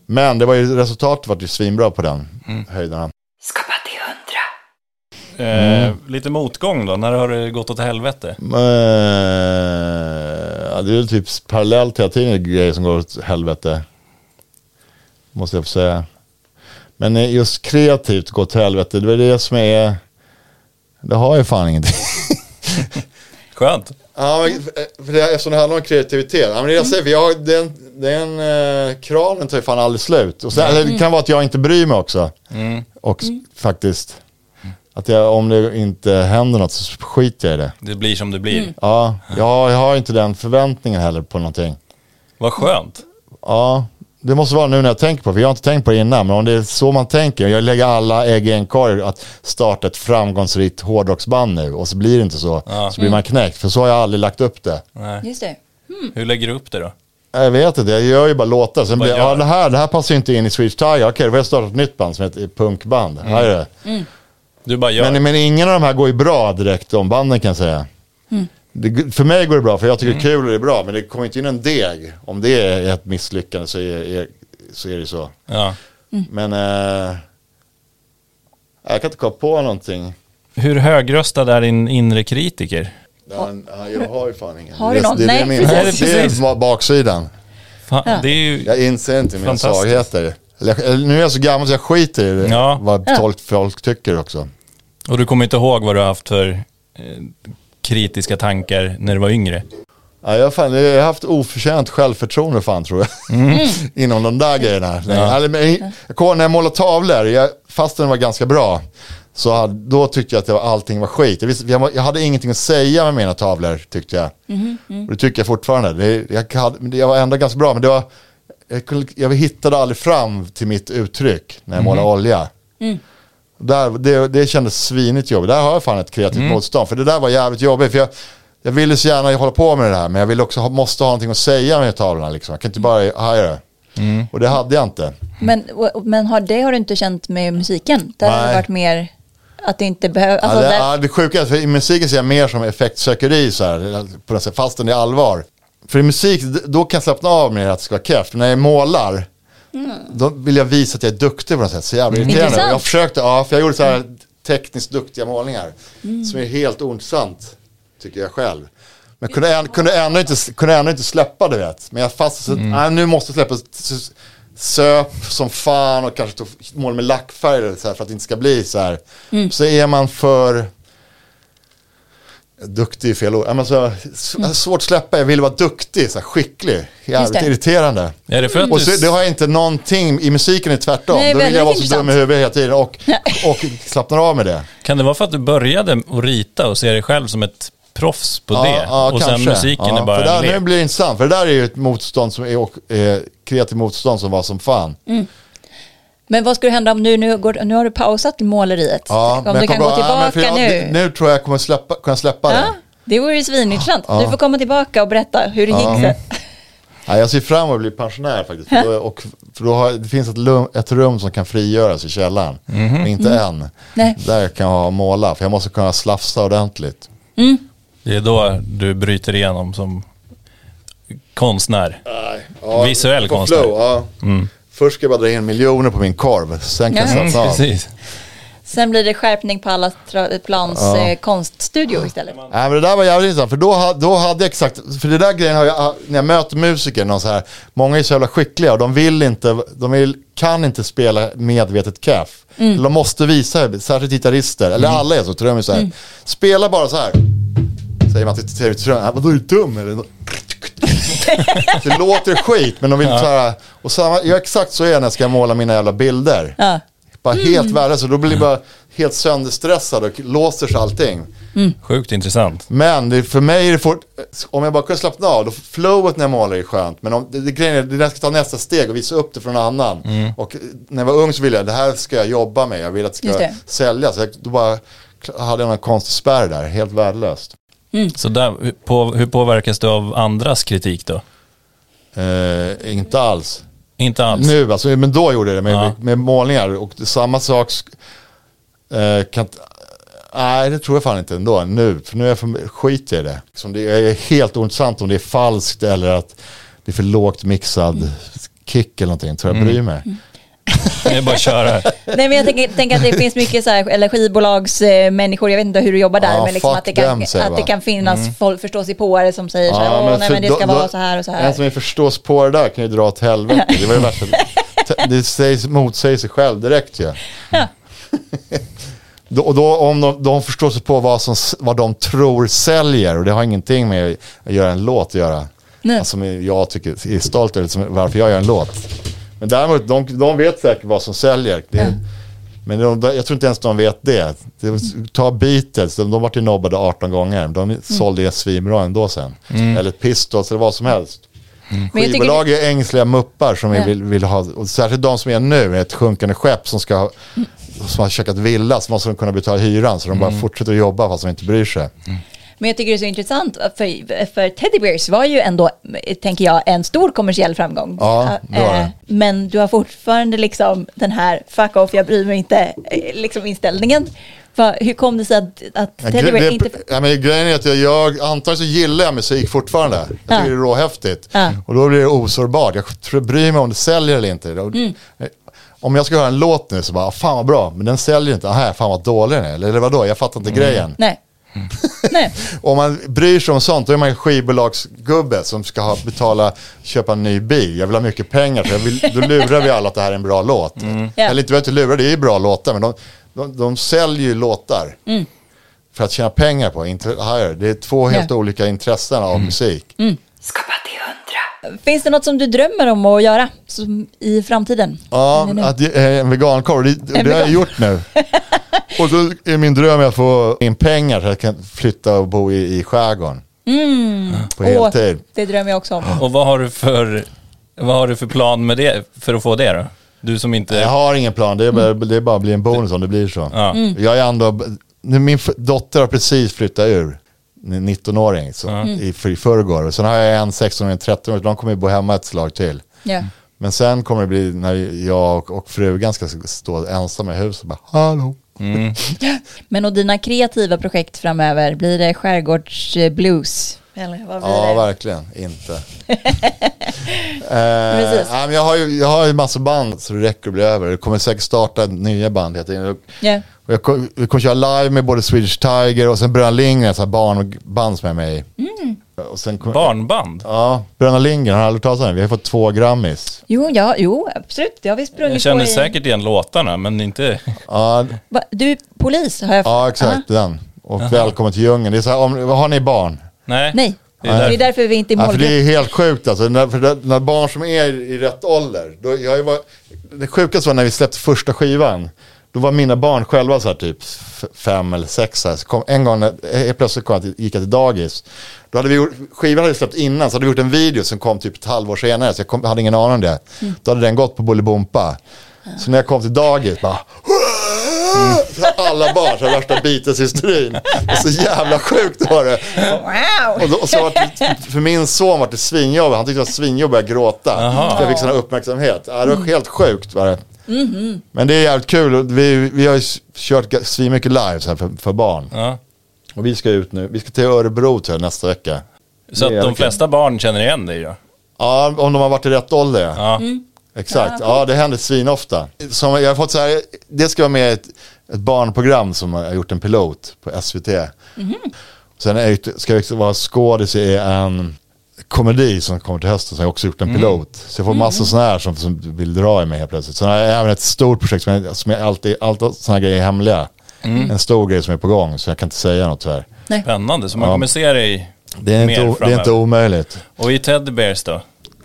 Men det var ju, resultatet var ju svinbra på den till hundra. Eh, lite motgång då, när har det gått åt helvete? Eh, ja, det är typ parallellt hela tiden grejer som går åt helvete. Måste jag få säga. Men eh, just kreativt gå åt helvete, det är det som är... Det har ju fan ingenting. [laughs] Skönt. Ja, men, eh, för det, eftersom det handlar om kreativitet. Ja, men det jag säger, för jag, den, den eh, kranen tar ju fan aldrig slut. Och sen, eller Det kan vara att jag inte bryr mig också. Och s- faktiskt, att jag, om det inte händer något så skiter jag i det. Det blir som det blir. Ja, jag, jag har inte den förväntningen heller på någonting. Vad skönt. Ja, det måste vara nu när jag tänker på det, för jag har inte tänkt på det innan, men om det är så man tänker, jag lägger alla ägg i en korg att starta ett framgångsrikt hårdrocksband nu och så blir det inte så, så blir man knäckt, för så har jag aldrig lagt upp det. Nej. Just det. Hur lägger du upp det då? Jag vet inte, jag gör ju bara låtar. Sen Vad blir, ja, det, här, det här passar ju inte in i Swedish Tiger. Okej, då får jag starta ett nytt band som heter punkband. Här är det. Du bara gör. Men, men ingen av de här går ju bra direkt, de banden kan jag säga. Det, för mig går det bra, för jag tycker det är kul och det är bra. Men det kommer inte in en deg. Om det är ett misslyckande så är, är, så, är det så. Ja. Men eh, jag kan inte komma på någonting. Hur högröstad är din inre kritiker? Den, jag har ju fan ingen. Har du det, någon? det, det, är Nej, min, precis. det är baksidan. Fan, Ja. Det är ju... Jag inser inte mina svagheter. Jag- nu är jag så gammal så jag skiter i det, Ja. vad Ja. folk, folk tycker också. Och du kommer inte ihåg vad du har haft för eh, kritiska tankar när du var yngre? Ja, jag, har fan, jag har haft oförtjänt självförtroende fan tror jag. [laughs] Inom de där grejerna. Ja. Eller, men, jag kommer ihåg när jag målade tavlor, jag, fast den var ganska bra, så hade, då tyckte jag att det var, allting var skit. Jag, visste, jag, jag hade ingenting att säga med mina tavlor tyckte jag. Och det tycker jag fortfarande. Det, jag, hade, jag var ändå ganska bra, men det var, jag, kunde, jag hittade aldrig fram till mitt uttryck när jag målade olja. Där, det, det kändes svinigt jobbigt. Där har jag fan ett kreativt motstånd. För det där var jävligt jobbigt. För jag, jag ville så gärna hålla på med det här. Men jag ville också ha, måste ha någonting att säga med tavlorna. Liksom. Jag kan inte bara haja det. Och det hade jag inte. Men, men har, det har du inte känt med musiken? Där har det Nej. varit mer att det inte behöver... Alltså, ja, det, där, ja, det sjuka är att i musiken ser jag mer som effektsökeri så här, på något sätt, fastän det är allvar. För i musik, då kan jag slappna av med att det ska vara. Men när jag målar, då vill jag visa att jag är duktig på något sätt. Så jävla irriterande. Mm. Jag försökte, ja, för jag gjorde så här tekniskt duktiga målningar. Som är helt ointressant, tycker jag själv. Men kunde, än, kunde, ändå inte, kunde ändå inte släppa det vet. Men jag fastnade så, nej nu måste jag släppa. Söp som fan och kanske tog mål med lackfärg eller så här, för att det inte ska bli så här. Så är man för Duktig är fel ord. Ja, men så, s- Svårt att släppa, jag vill vara duktig, så här, skicklig. Jävligt det. irriterande. Är det för Och så, det har jag inte någonting, i musiken är tvärtom. Nej, Då vill jag vara så dum i huvudet hela tiden och, och slappnar av med det. Kan det vara för att du började att rita och ser dig själv som ett proffs på det? och sen musiken ja, är bara för där, en Nu lek? blir det intressant, för det där är ju ett motstånd som är, och, eh, kreativt motstånd som var som fan. Men vad skulle hända om nu, nu, går, nu har du pausat måleriet? Ja, om du kan gå bara- ja, tillbaka jag, nu? Nu tror jag jag kommer släppa, kunna släppa det. Ja, det vore ju svinintressant. Du får komma tillbaka och berätta hur det gick sen. [laughs] Ja, jag ser fram emot att bli pensionär faktiskt. För då, och, för då har, det finns ett, lum, ett rum som kan frigöras i källaren. Men inte än. Nej. Där kan jag måla, för jag måste kunna slafsa ordentligt. Det är då du bryter igenom som konstnär. Ja, Visuell konstnär. flow, ja. Först ska jag bara dra in miljoner på min korv, sen kan jag Ja. slappna av. Precis. Sen blir det skärpning på alla plans eh, konststudio istället. Nej men det där var jävligt intressant, för då, då hade jag exakt, för det där grejen har jag, när jag möter musiker, någon så här, många är så jävla skickliga och de vill inte, de vill, kan inte spela medvetet keff. Mm. De måste visa, särskilt gitarrister, eller alla är så, trummisar. Spela bara så här. Säger man till till trummen, vadå är du dum eller? Det låter skit, men de vill så här, och samma, jag exakt så är jag när jag ska måla mina jävla bilder. Ja. Bara helt värdelöst, och då blir jag bara helt sönderstressad och låser sig allting. Sjukt intressant. Men det, för mig är det fort, om jag bara kan slappna av, då flowet när jag målar är skönt. Men om, det, det, grejen är, det jag ska ta nästa steg och visa upp det för någon annan. Och när jag var ung så ville jag, det här ska jag jobba med, jag vill att det ska säljas. Så jag, då bara hade jag någon konstig spärr där, helt värdelöst. Så där, på, hur påverkas du av andras kritik då? Eh, inte alls. Inte alls? Nu, alltså, men då gjorde jag det med, Ja. med målningar. Och det, samma sak eh, kan Nej, det tror jag fan inte ändå nu. För nu är jag för, skit i det. Liksom det är helt ointressant om det är falskt eller att det är för lågt mixad kick eller någonting. Tror jag bryr mig. Det är bara att köra. Nej, men jag tänker, tänker att det finns mycket så här, eller skivbolagsmänniskor, jag vet inte hur du jobbar där, Ja, men liksom att, det kan, them, säger att det kan finnas folk, förståsigpåare som säger så här, Ja, åh men nej men det ska då- vara så här och så En här. som är förstås på det där kan ju dra åt helvete. Det var ju värsta. Det sägs, motsäger sig själv direkt ju. Ja. [laughs] Och då om de, de förstår sig på vad, som, vad de tror säljer och det har ingenting med att göra en låt att göra. Nej. Alltså, jag tycker, är stolt över varför jag gör en låt. Men däremot, de, de vet säkert vad som säljer. Det, Men de, jag tror inte ens de vet det. det ta Beatles, de, de var till nobbade 18 gånger. De sålde det svinbra ändå sen. Eller Pistols eller vad som helst. Tycker Skivbolag är ängsliga muppar som vi Ja. vill, vill ha, och särskilt de som är nu, ett sjunkande skepp som ska ha, som har käkat villa, så måste de kunna betala hyran, så de bara fortsätter att jobba fast de inte bryr sig. Men jag tycker det är så intressant, för, för Teddy Bears var ju ändå, tänker jag, en stor kommersiell framgång. Ja, det var det. Eh, Men du har fortfarande liksom den här fuck off, jag bryr mig inte, eh, liksom inställningen. Va, hur kom det sig att, att Teddy det, inte... ja, men grejen är att jag, jag antagligen så gillar jag musik fortfarande. Jag tycker Ja. det är råhäftigt. Ja. Och då blir det osårbart. Jag bryr mig om det säljer eller inte. Mm. Om jag ska höra en låt nu så bara, fan vad bra, men den säljer inte. Aha, fan vad dålig den är. Eller vadå, jag fattar inte Mm. grejen. Nej. Nej. [laughs] Om man bryr sig om sånt, då är man en skivbolagsgubbe som ska ha, betala, köpa en ny bil. Jag vill ha mycket pengar, så jag vill, då lurar vi alla att det här är en bra låt. Ja. Eller inte vet inte lura, det är ju bra låtar, men de, de, de säljer ju låtar. För att tjäna pengar på, inte hire. Det är två helt Ja. olika intressen av musik. Skapa till hundra. Finns det något som du drömmer om att göra som, i framtiden? Ja, att det är en vegankorv, det, det har jag vegan- gjort nu. [laughs] och så är min dröm att få in pengar så jag kan flytta och bo i, i skärgården. På Åh, heltid. det drömmer jag också om. Och vad har du för, vad har du för plan med det, för att få det då? Du som inte... Jag har ingen plan, det är bara, det är bara att bli en bonus om det blir så. Ja. Jag är ändå, nu min dotter har precis flyttat ur, en 19-åring, så, i, för, i förrgår. Sen har jag en 16 och en 13 de kommer ju bo hemma ett slag till. Ja. Men sen kommer det bli när jag och, och frugan ska stå ensamma i huset och bara hallå. Mm. [laughs] Men och dina kreativa projekt framöver, blir det skärgårdsblues? Eh, eller vad blir Ja, det? verkligen inte. [laughs] eh, men jag har ju jag har ju massa band så det räcker att bli över. Det kommer säkert starta nya band. hela tiden. Ja. Och jag kommer, vi kommer köra live med både Swedish Tiger och sen Bröderna Lindgren, barnband som är med i. Mm. Och sen Barnband? Ja, Bröderna Lindgren, har du aldrig talat om det? Vi har fått två Grammis. Jo, ja, jo, absolut. Det har vi sprungit Jag känner på i... säkert igen låtarna, men inte... Ja, Du är polis, har jag ja exakt, den. Och Välkommen till djungeln. Det är så här, om, har ni barn? Nej. Nej, Det det är är, därför. vi inte är Ja, för det målgrupp. är helt sjukt alltså. När, för det, när barn som är i rätt ålder. Då, jag varit, det sjukaste var när vi släppte första skivan. Då var mina barn själva så här typ fem eller sex. Här. Så kom, en gång när, plötsligt kom jag till, gick jag till dagis. Då hade vi gjort, skivan hade släppt innan så hade vi gjort en video som kom typ ett halvår senare. Så jag kom, hade ingen aning om det. Då hade den gått på Bolibompa. Så när jag kom till dagis bara så alla barn, så värsta Beatles-hysterin. Så jävla sjukt var det. Wow! Och, då, och så var det, för min son var det svinjobbigt, han tyckte det var svinjobbigt att gråta. För jag fick sån här uppmärksamhet. Ja, det var helt sjukt var det. Mhm. Men det är jävligt kul, vi, vi har ju kört svinmycket live så här för, för barn. Ja. Och vi ska ut nu, vi ska till Örebro till nästa vecka. Så att de flesta barn känner igen dig då? Ja, om de har varit i rätt ålder ja. Ja. Mm. Exakt, ja det händer svinofta. Som jag har fått så här, det ska vara med i ett, ett barnprogram som har gjort en pilot på SVT. Mhm. Sen är, det- ska jag också vara skådis i en komedi som kommer till hösten som jag också gjort en pilot. Så jag får massa sådana här som, som vill dra i mig helt plötsligt. Sen har jag även ett stort projekt som, är, som är alltid, alltid sådana grejer är hemliga. En stor grej som är på gång så jag kan inte säga något tyvärr. Spännande, så man Ja. kommer se dig Det är, mer inte, det är inte omöjligt. Och i Teddy Bears då?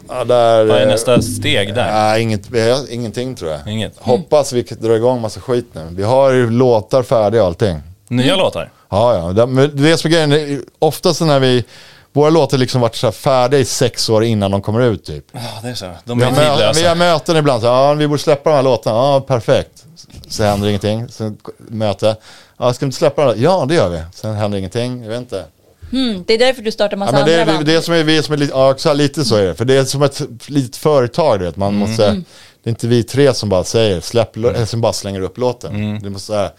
Ja, där, Vad är eh, nästa steg där? Nej, inget, vi har ingenting tror jag. Inget. Hoppas vi kan dra igång massa skit nu. Vi har ju låtar färdiga och allting. Nya låtar? Ja, ja. Det, det som är grejen, är oftast när vi, våra låtar liksom varit så här färdiga i sex år innan de kommer ut typ. Ja, det är så. De Vi är har, mö- vi har möten ibland, så, ja vi borde släppa de här låtarna, ja perfekt. Så händer ingenting, sen möte, ja ska vi inte släppa dem? Ja det gör vi. Sen händer ingenting, jag vet inte. Mm, det är därför du startar Ja, massa men det, andra är, band. det som är vi som är lite, ja lite så är det. För det är som ett litet företag, du vet. Man måste, Mm. det är inte vi tre som bara säger, släpp, eller som bara slänger upp låten. Det måste,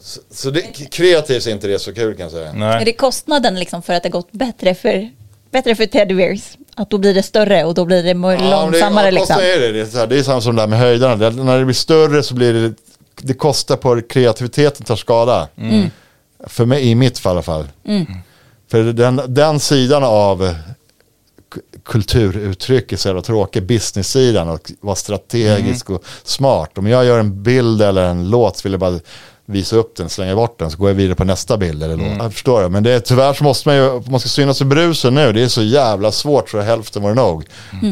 så, så, det, kreativt är inte det så kul kan jag säga. Är Nej. det kostnaden liksom för att det gått bättre för, bättre för Teddy Bears? Att då blir det större och då blir det Ja, långsammare det, liksom? Ja, är det. Det är, så här, det är samma som det där med höjdarna. Det, när det blir större så blir det, det kostar på kreativiteten tar skada. För mig, i mitt fall i alla fall. För den, den sidan av kulturuttryck är så jävla tråkig. Business-sidan och vara strategisk och smart. Om jag gör en bild eller en låt så vill jag bara visa upp den, slänga bort den så går jag vidare på nästa bild eller låt. Jag förstår det. Men det är, tyvärr så måste man ju, om man ska synas i brusen nu, det är så jävla svårt så hälften var det nog.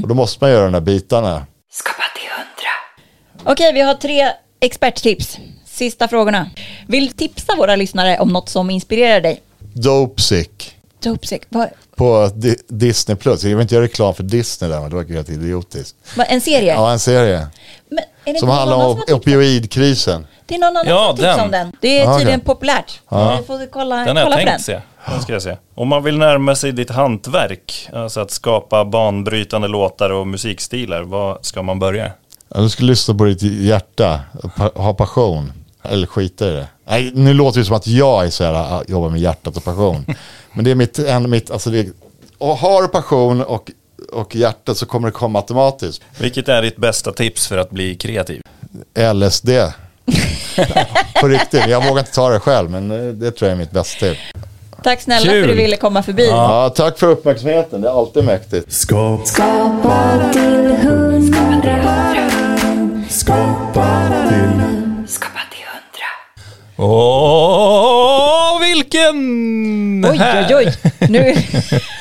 Och då måste man göra de där bitarna. Skapa till hundra. Okej, vi har tre experttips. Sista frågorna. Vill du tipsa våra lyssnare om något som inspirerar dig? Dope sick. ta upp sig. Vad, På Di- Disney Plus. Jag vill inte göra reklam för Disney där, men det var helt idiotiskt. vad, en serie? Ja, en serie. Men är det Som inte handlar någon om annan har tipsat? opioidkrisen. Det är någon annan Ja, som tipsar den. om den. Det är Ja, tydligen okej. populärt. Ja. Vi får kolla, Den har kolla jag på tänkt den. se. Den ska jag se. Om man vill närma sig ditt hantverk, alltså att skapa banbrytande låtar och musikstilar, vad ska man börja? Ja, du ska lyssna på ditt hjärta, pa- ha passion. Eller skita i det. Nej, nu låter det som att jag är så här, ah, jobbar med hjärtat och passion. [laughs] Men det är mitt, en, mitt alltså det är, och har du passion och, och hjärtat så kommer det komma automatiskt. Vilket är ditt bästa tips för att bli kreativ? LSD. [laughs] på riktigt, jag vågar inte ta det själv men eh, det tror jag är mitt bästa tips. Tack snälla Kul. för att du ville komma förbi. Ja, tack för uppmärksamheten, det är alltid mäktigt. Skapa Skapa till hundra. Skapa till Skapa till hundra. Åh, vilken! Oj, oj, oj. Nu... [laughs]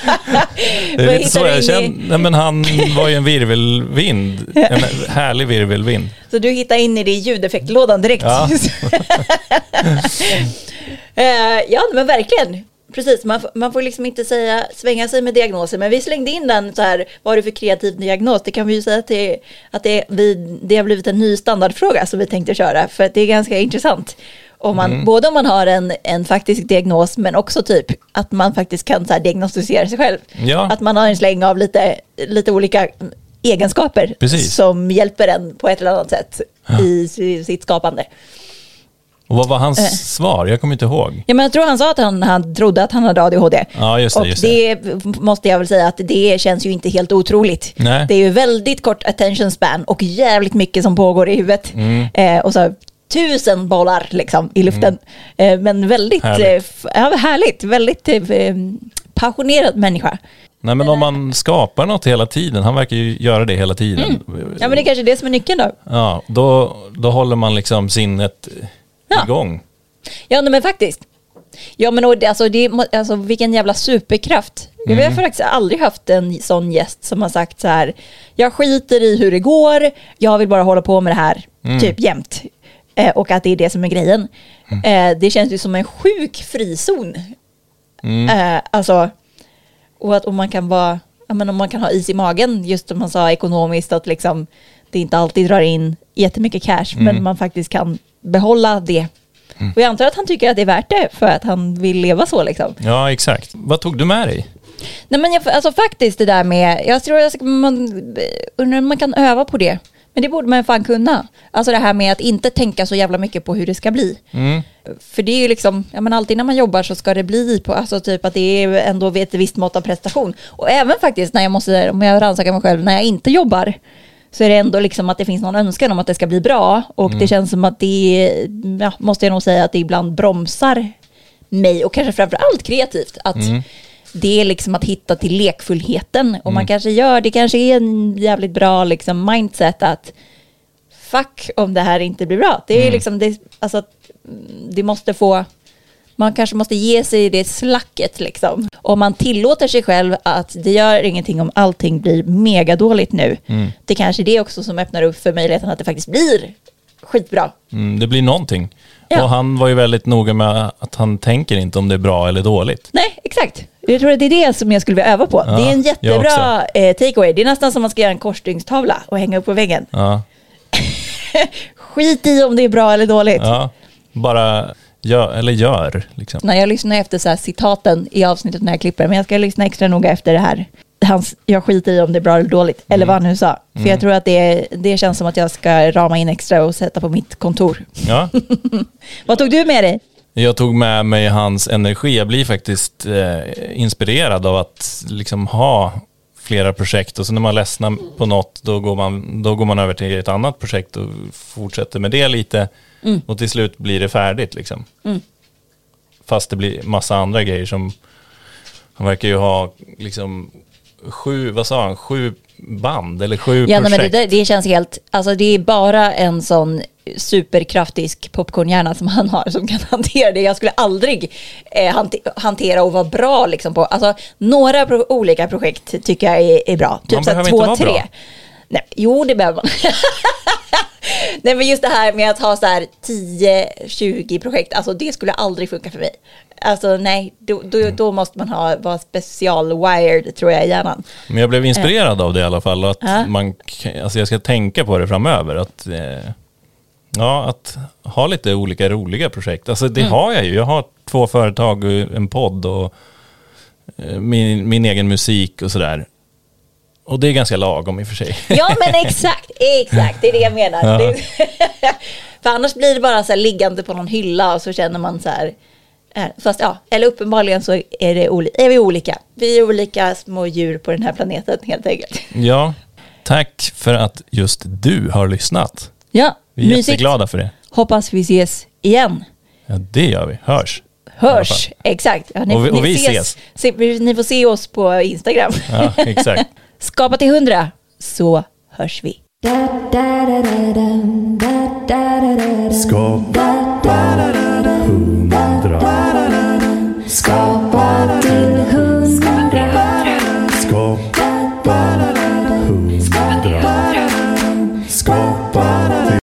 [laughs] Det är lite så jag känner. Nej, men han var ju en virvelvind. En härlig virvelvind. Så du hittar in i det i ljudeffektlådan direkt. Ja. [laughs] Eh, ja, men verkligen. Precis, man, man får liksom inte säga, svänga sig med diagnoser, men vi slängde in den så här, vad har du för kreativ diagnos? Det kan vi ju säga att, det, att det, vi, det har blivit en ny standardfråga som vi tänkte köra, för att det är ganska intressant. Om man, Mm. Både om man har en, en faktisk diagnos, men också typ att man faktiskt kan så här, diagnostisera sig själv. Ja. Att man har en släng av lite, lite olika egenskaper Precis. som hjälper en på ett eller annat sätt i si- sitt skapande. Och vad var hans Eh. svar? Jag kommer inte ihåg. Ja, men jag tror han sa att han, han trodde att han hade ADHD. Ja, just det, och just det måste jag väl säga att det känns ju inte helt otroligt. Nej. Det är ju väldigt kort attention span och jävligt mycket som pågår i huvudet. Mm. Eh, och så tusen bollar liksom i luften. Eh, men väldigt Härligt. härligt. Eh, f- ja, härligt. Väldigt eh, passionerad människa. Nej, men om man skapar något hela tiden, han verkar ju göra det hela tiden. Ja, men det är kanske är det som är nyckeln då. Ja, då, då håller man liksom sinnet Ja. igång. Ja, nej, men faktiskt. Ja, men och det, alltså, det, alltså, vilken jävla superkraft. Vi har faktiskt aldrig haft en sån gäst som har sagt så här, jag skiter i hur det går, jag vill bara hålla på med det här typ jämt. Eh, och att det är det som är grejen. Eh, det känns ju som en sjuk frizon. Eh, alltså, och att om man kan vara, men om man kan ha is i magen, just som man sa ekonomiskt, att liksom det inte alltid drar in jättemycket cash, men man faktiskt kan behålla det. Och jag antar att han tycker att det är värt det för att han vill leva så liksom. Ja, exakt. Vad tog du med dig? Nej men jag, alltså faktiskt det där med, jag tror att man, undrar om man kan öva på det. Men det borde man fan kunna. Alltså det här med att inte tänka så jävla mycket på hur det ska bli. För det är ju liksom, ja men alltid när man jobbar så ska det bli på, alltså typ att det är ändå ett visst mått av prestation. Och även faktiskt när jag måste, om jag rannsakar mig själv, när jag inte jobbar så är det ändå liksom att det finns någon önskan om att det ska bli bra. Och det känns som att det, ja, måste jag nog säga att det ibland bromsar mig och kanske framför allt kreativt. Att det är liksom att hitta till lekfullheten. Och man kanske gör, det kanske är en jävligt bra liksom mindset att fuck om det här inte blir bra. Det är liksom, det, alltså, mm, det måste få, man kanske måste ge sig det slacket liksom. Om man tillåter sig själv att det gör ingenting om allting blir megadåligt nu. Det kanske är det också som öppnar upp för möjligheten att det faktiskt blir skitbra. Mm, det blir någonting. Ja. Och han var ju väldigt noga med att han tänker inte om det är bra eller dåligt. Nej, exakt. Jag tror att det är det som jag skulle vilja öva på. Ja, det är en jättebra eh, takeaway. Det är nästan som man ska göra en korsstygnstavla och hänga upp på väggen. Ja, [laughs] Skit i om det är bra eller dåligt. ja. bara gör, eller gör liksom. När jag lyssnar efter så citaten i avsnittet när jag klipper, men jag ska lyssna extra noga efter det här. Hans, jag skiter i om det är bra eller dåligt, Mm. eller vad han nu sa. För jag tror att det, det känns som att jag ska rama in extra och sätta på mitt kontor. Ja. [laughs] Vad tog du med dig? Jag tog med mig hans energi. Jag blir faktiskt eh, inspirerad av att liksom ha flera projekt. Och så när man ledsnar på något då går man, då går man över till ett annat projekt och fortsätter med det lite. Och till slut blir det färdigt liksom. Fast det blir massa andra grejer som han verkar ju ha liksom sju, vad sa han, sju band eller sju Ja, nej, projekt. men det, det känns helt, alltså det är bara en sån superkraftig popcornhjärna som han har som kan [laughs] hantera det. Jag skulle aldrig eh, hante, hantera och vara bra liksom på, alltså några pro, olika projekt tycker jag är, är bra. Typ Man behöver två, inte vara tre. bra. Nej, jo, det behöver man. [laughs] Nej, men just det här med att ha så här 10-20 projekt, alltså det skulle aldrig funka för mig. Alltså nej, då, då, då måste man ha, vara special-wired tror jag i hjärnan. Men jag blev inspirerad av det i alla fall. Att Ja. man, alltså jag ska tänka på det framöver. Att, eh, ja, att ha lite olika roliga projekt. Alltså det har jag ju. Jag har två företag, och en podd och eh, min, min egen musik och sådär. Och det är ganska lagom i och för sig. Ja men [laughs] exakt, exakt, det är det jag menar. Ja. [laughs] För annars blir det bara så här liggande på någon hylla och så känner man så här. Eh, Fast ja, eller uppenbarligen så är, det oli- är vi olika. Vi är olika små djur på den här planeten helt enkelt. Ja, tack för att just du har lyssnat. Ja, Vi är mysigt. jätteglada för det. Hoppas vi ses igen. Ja, det gör vi. Hörs. Hörs, exakt. Ja, Och vi- och vi ses. Se, ni får se oss på Instagram. Ja, exakt. [laughs] Skapa till hundra, så hörs vi. Skapa sky.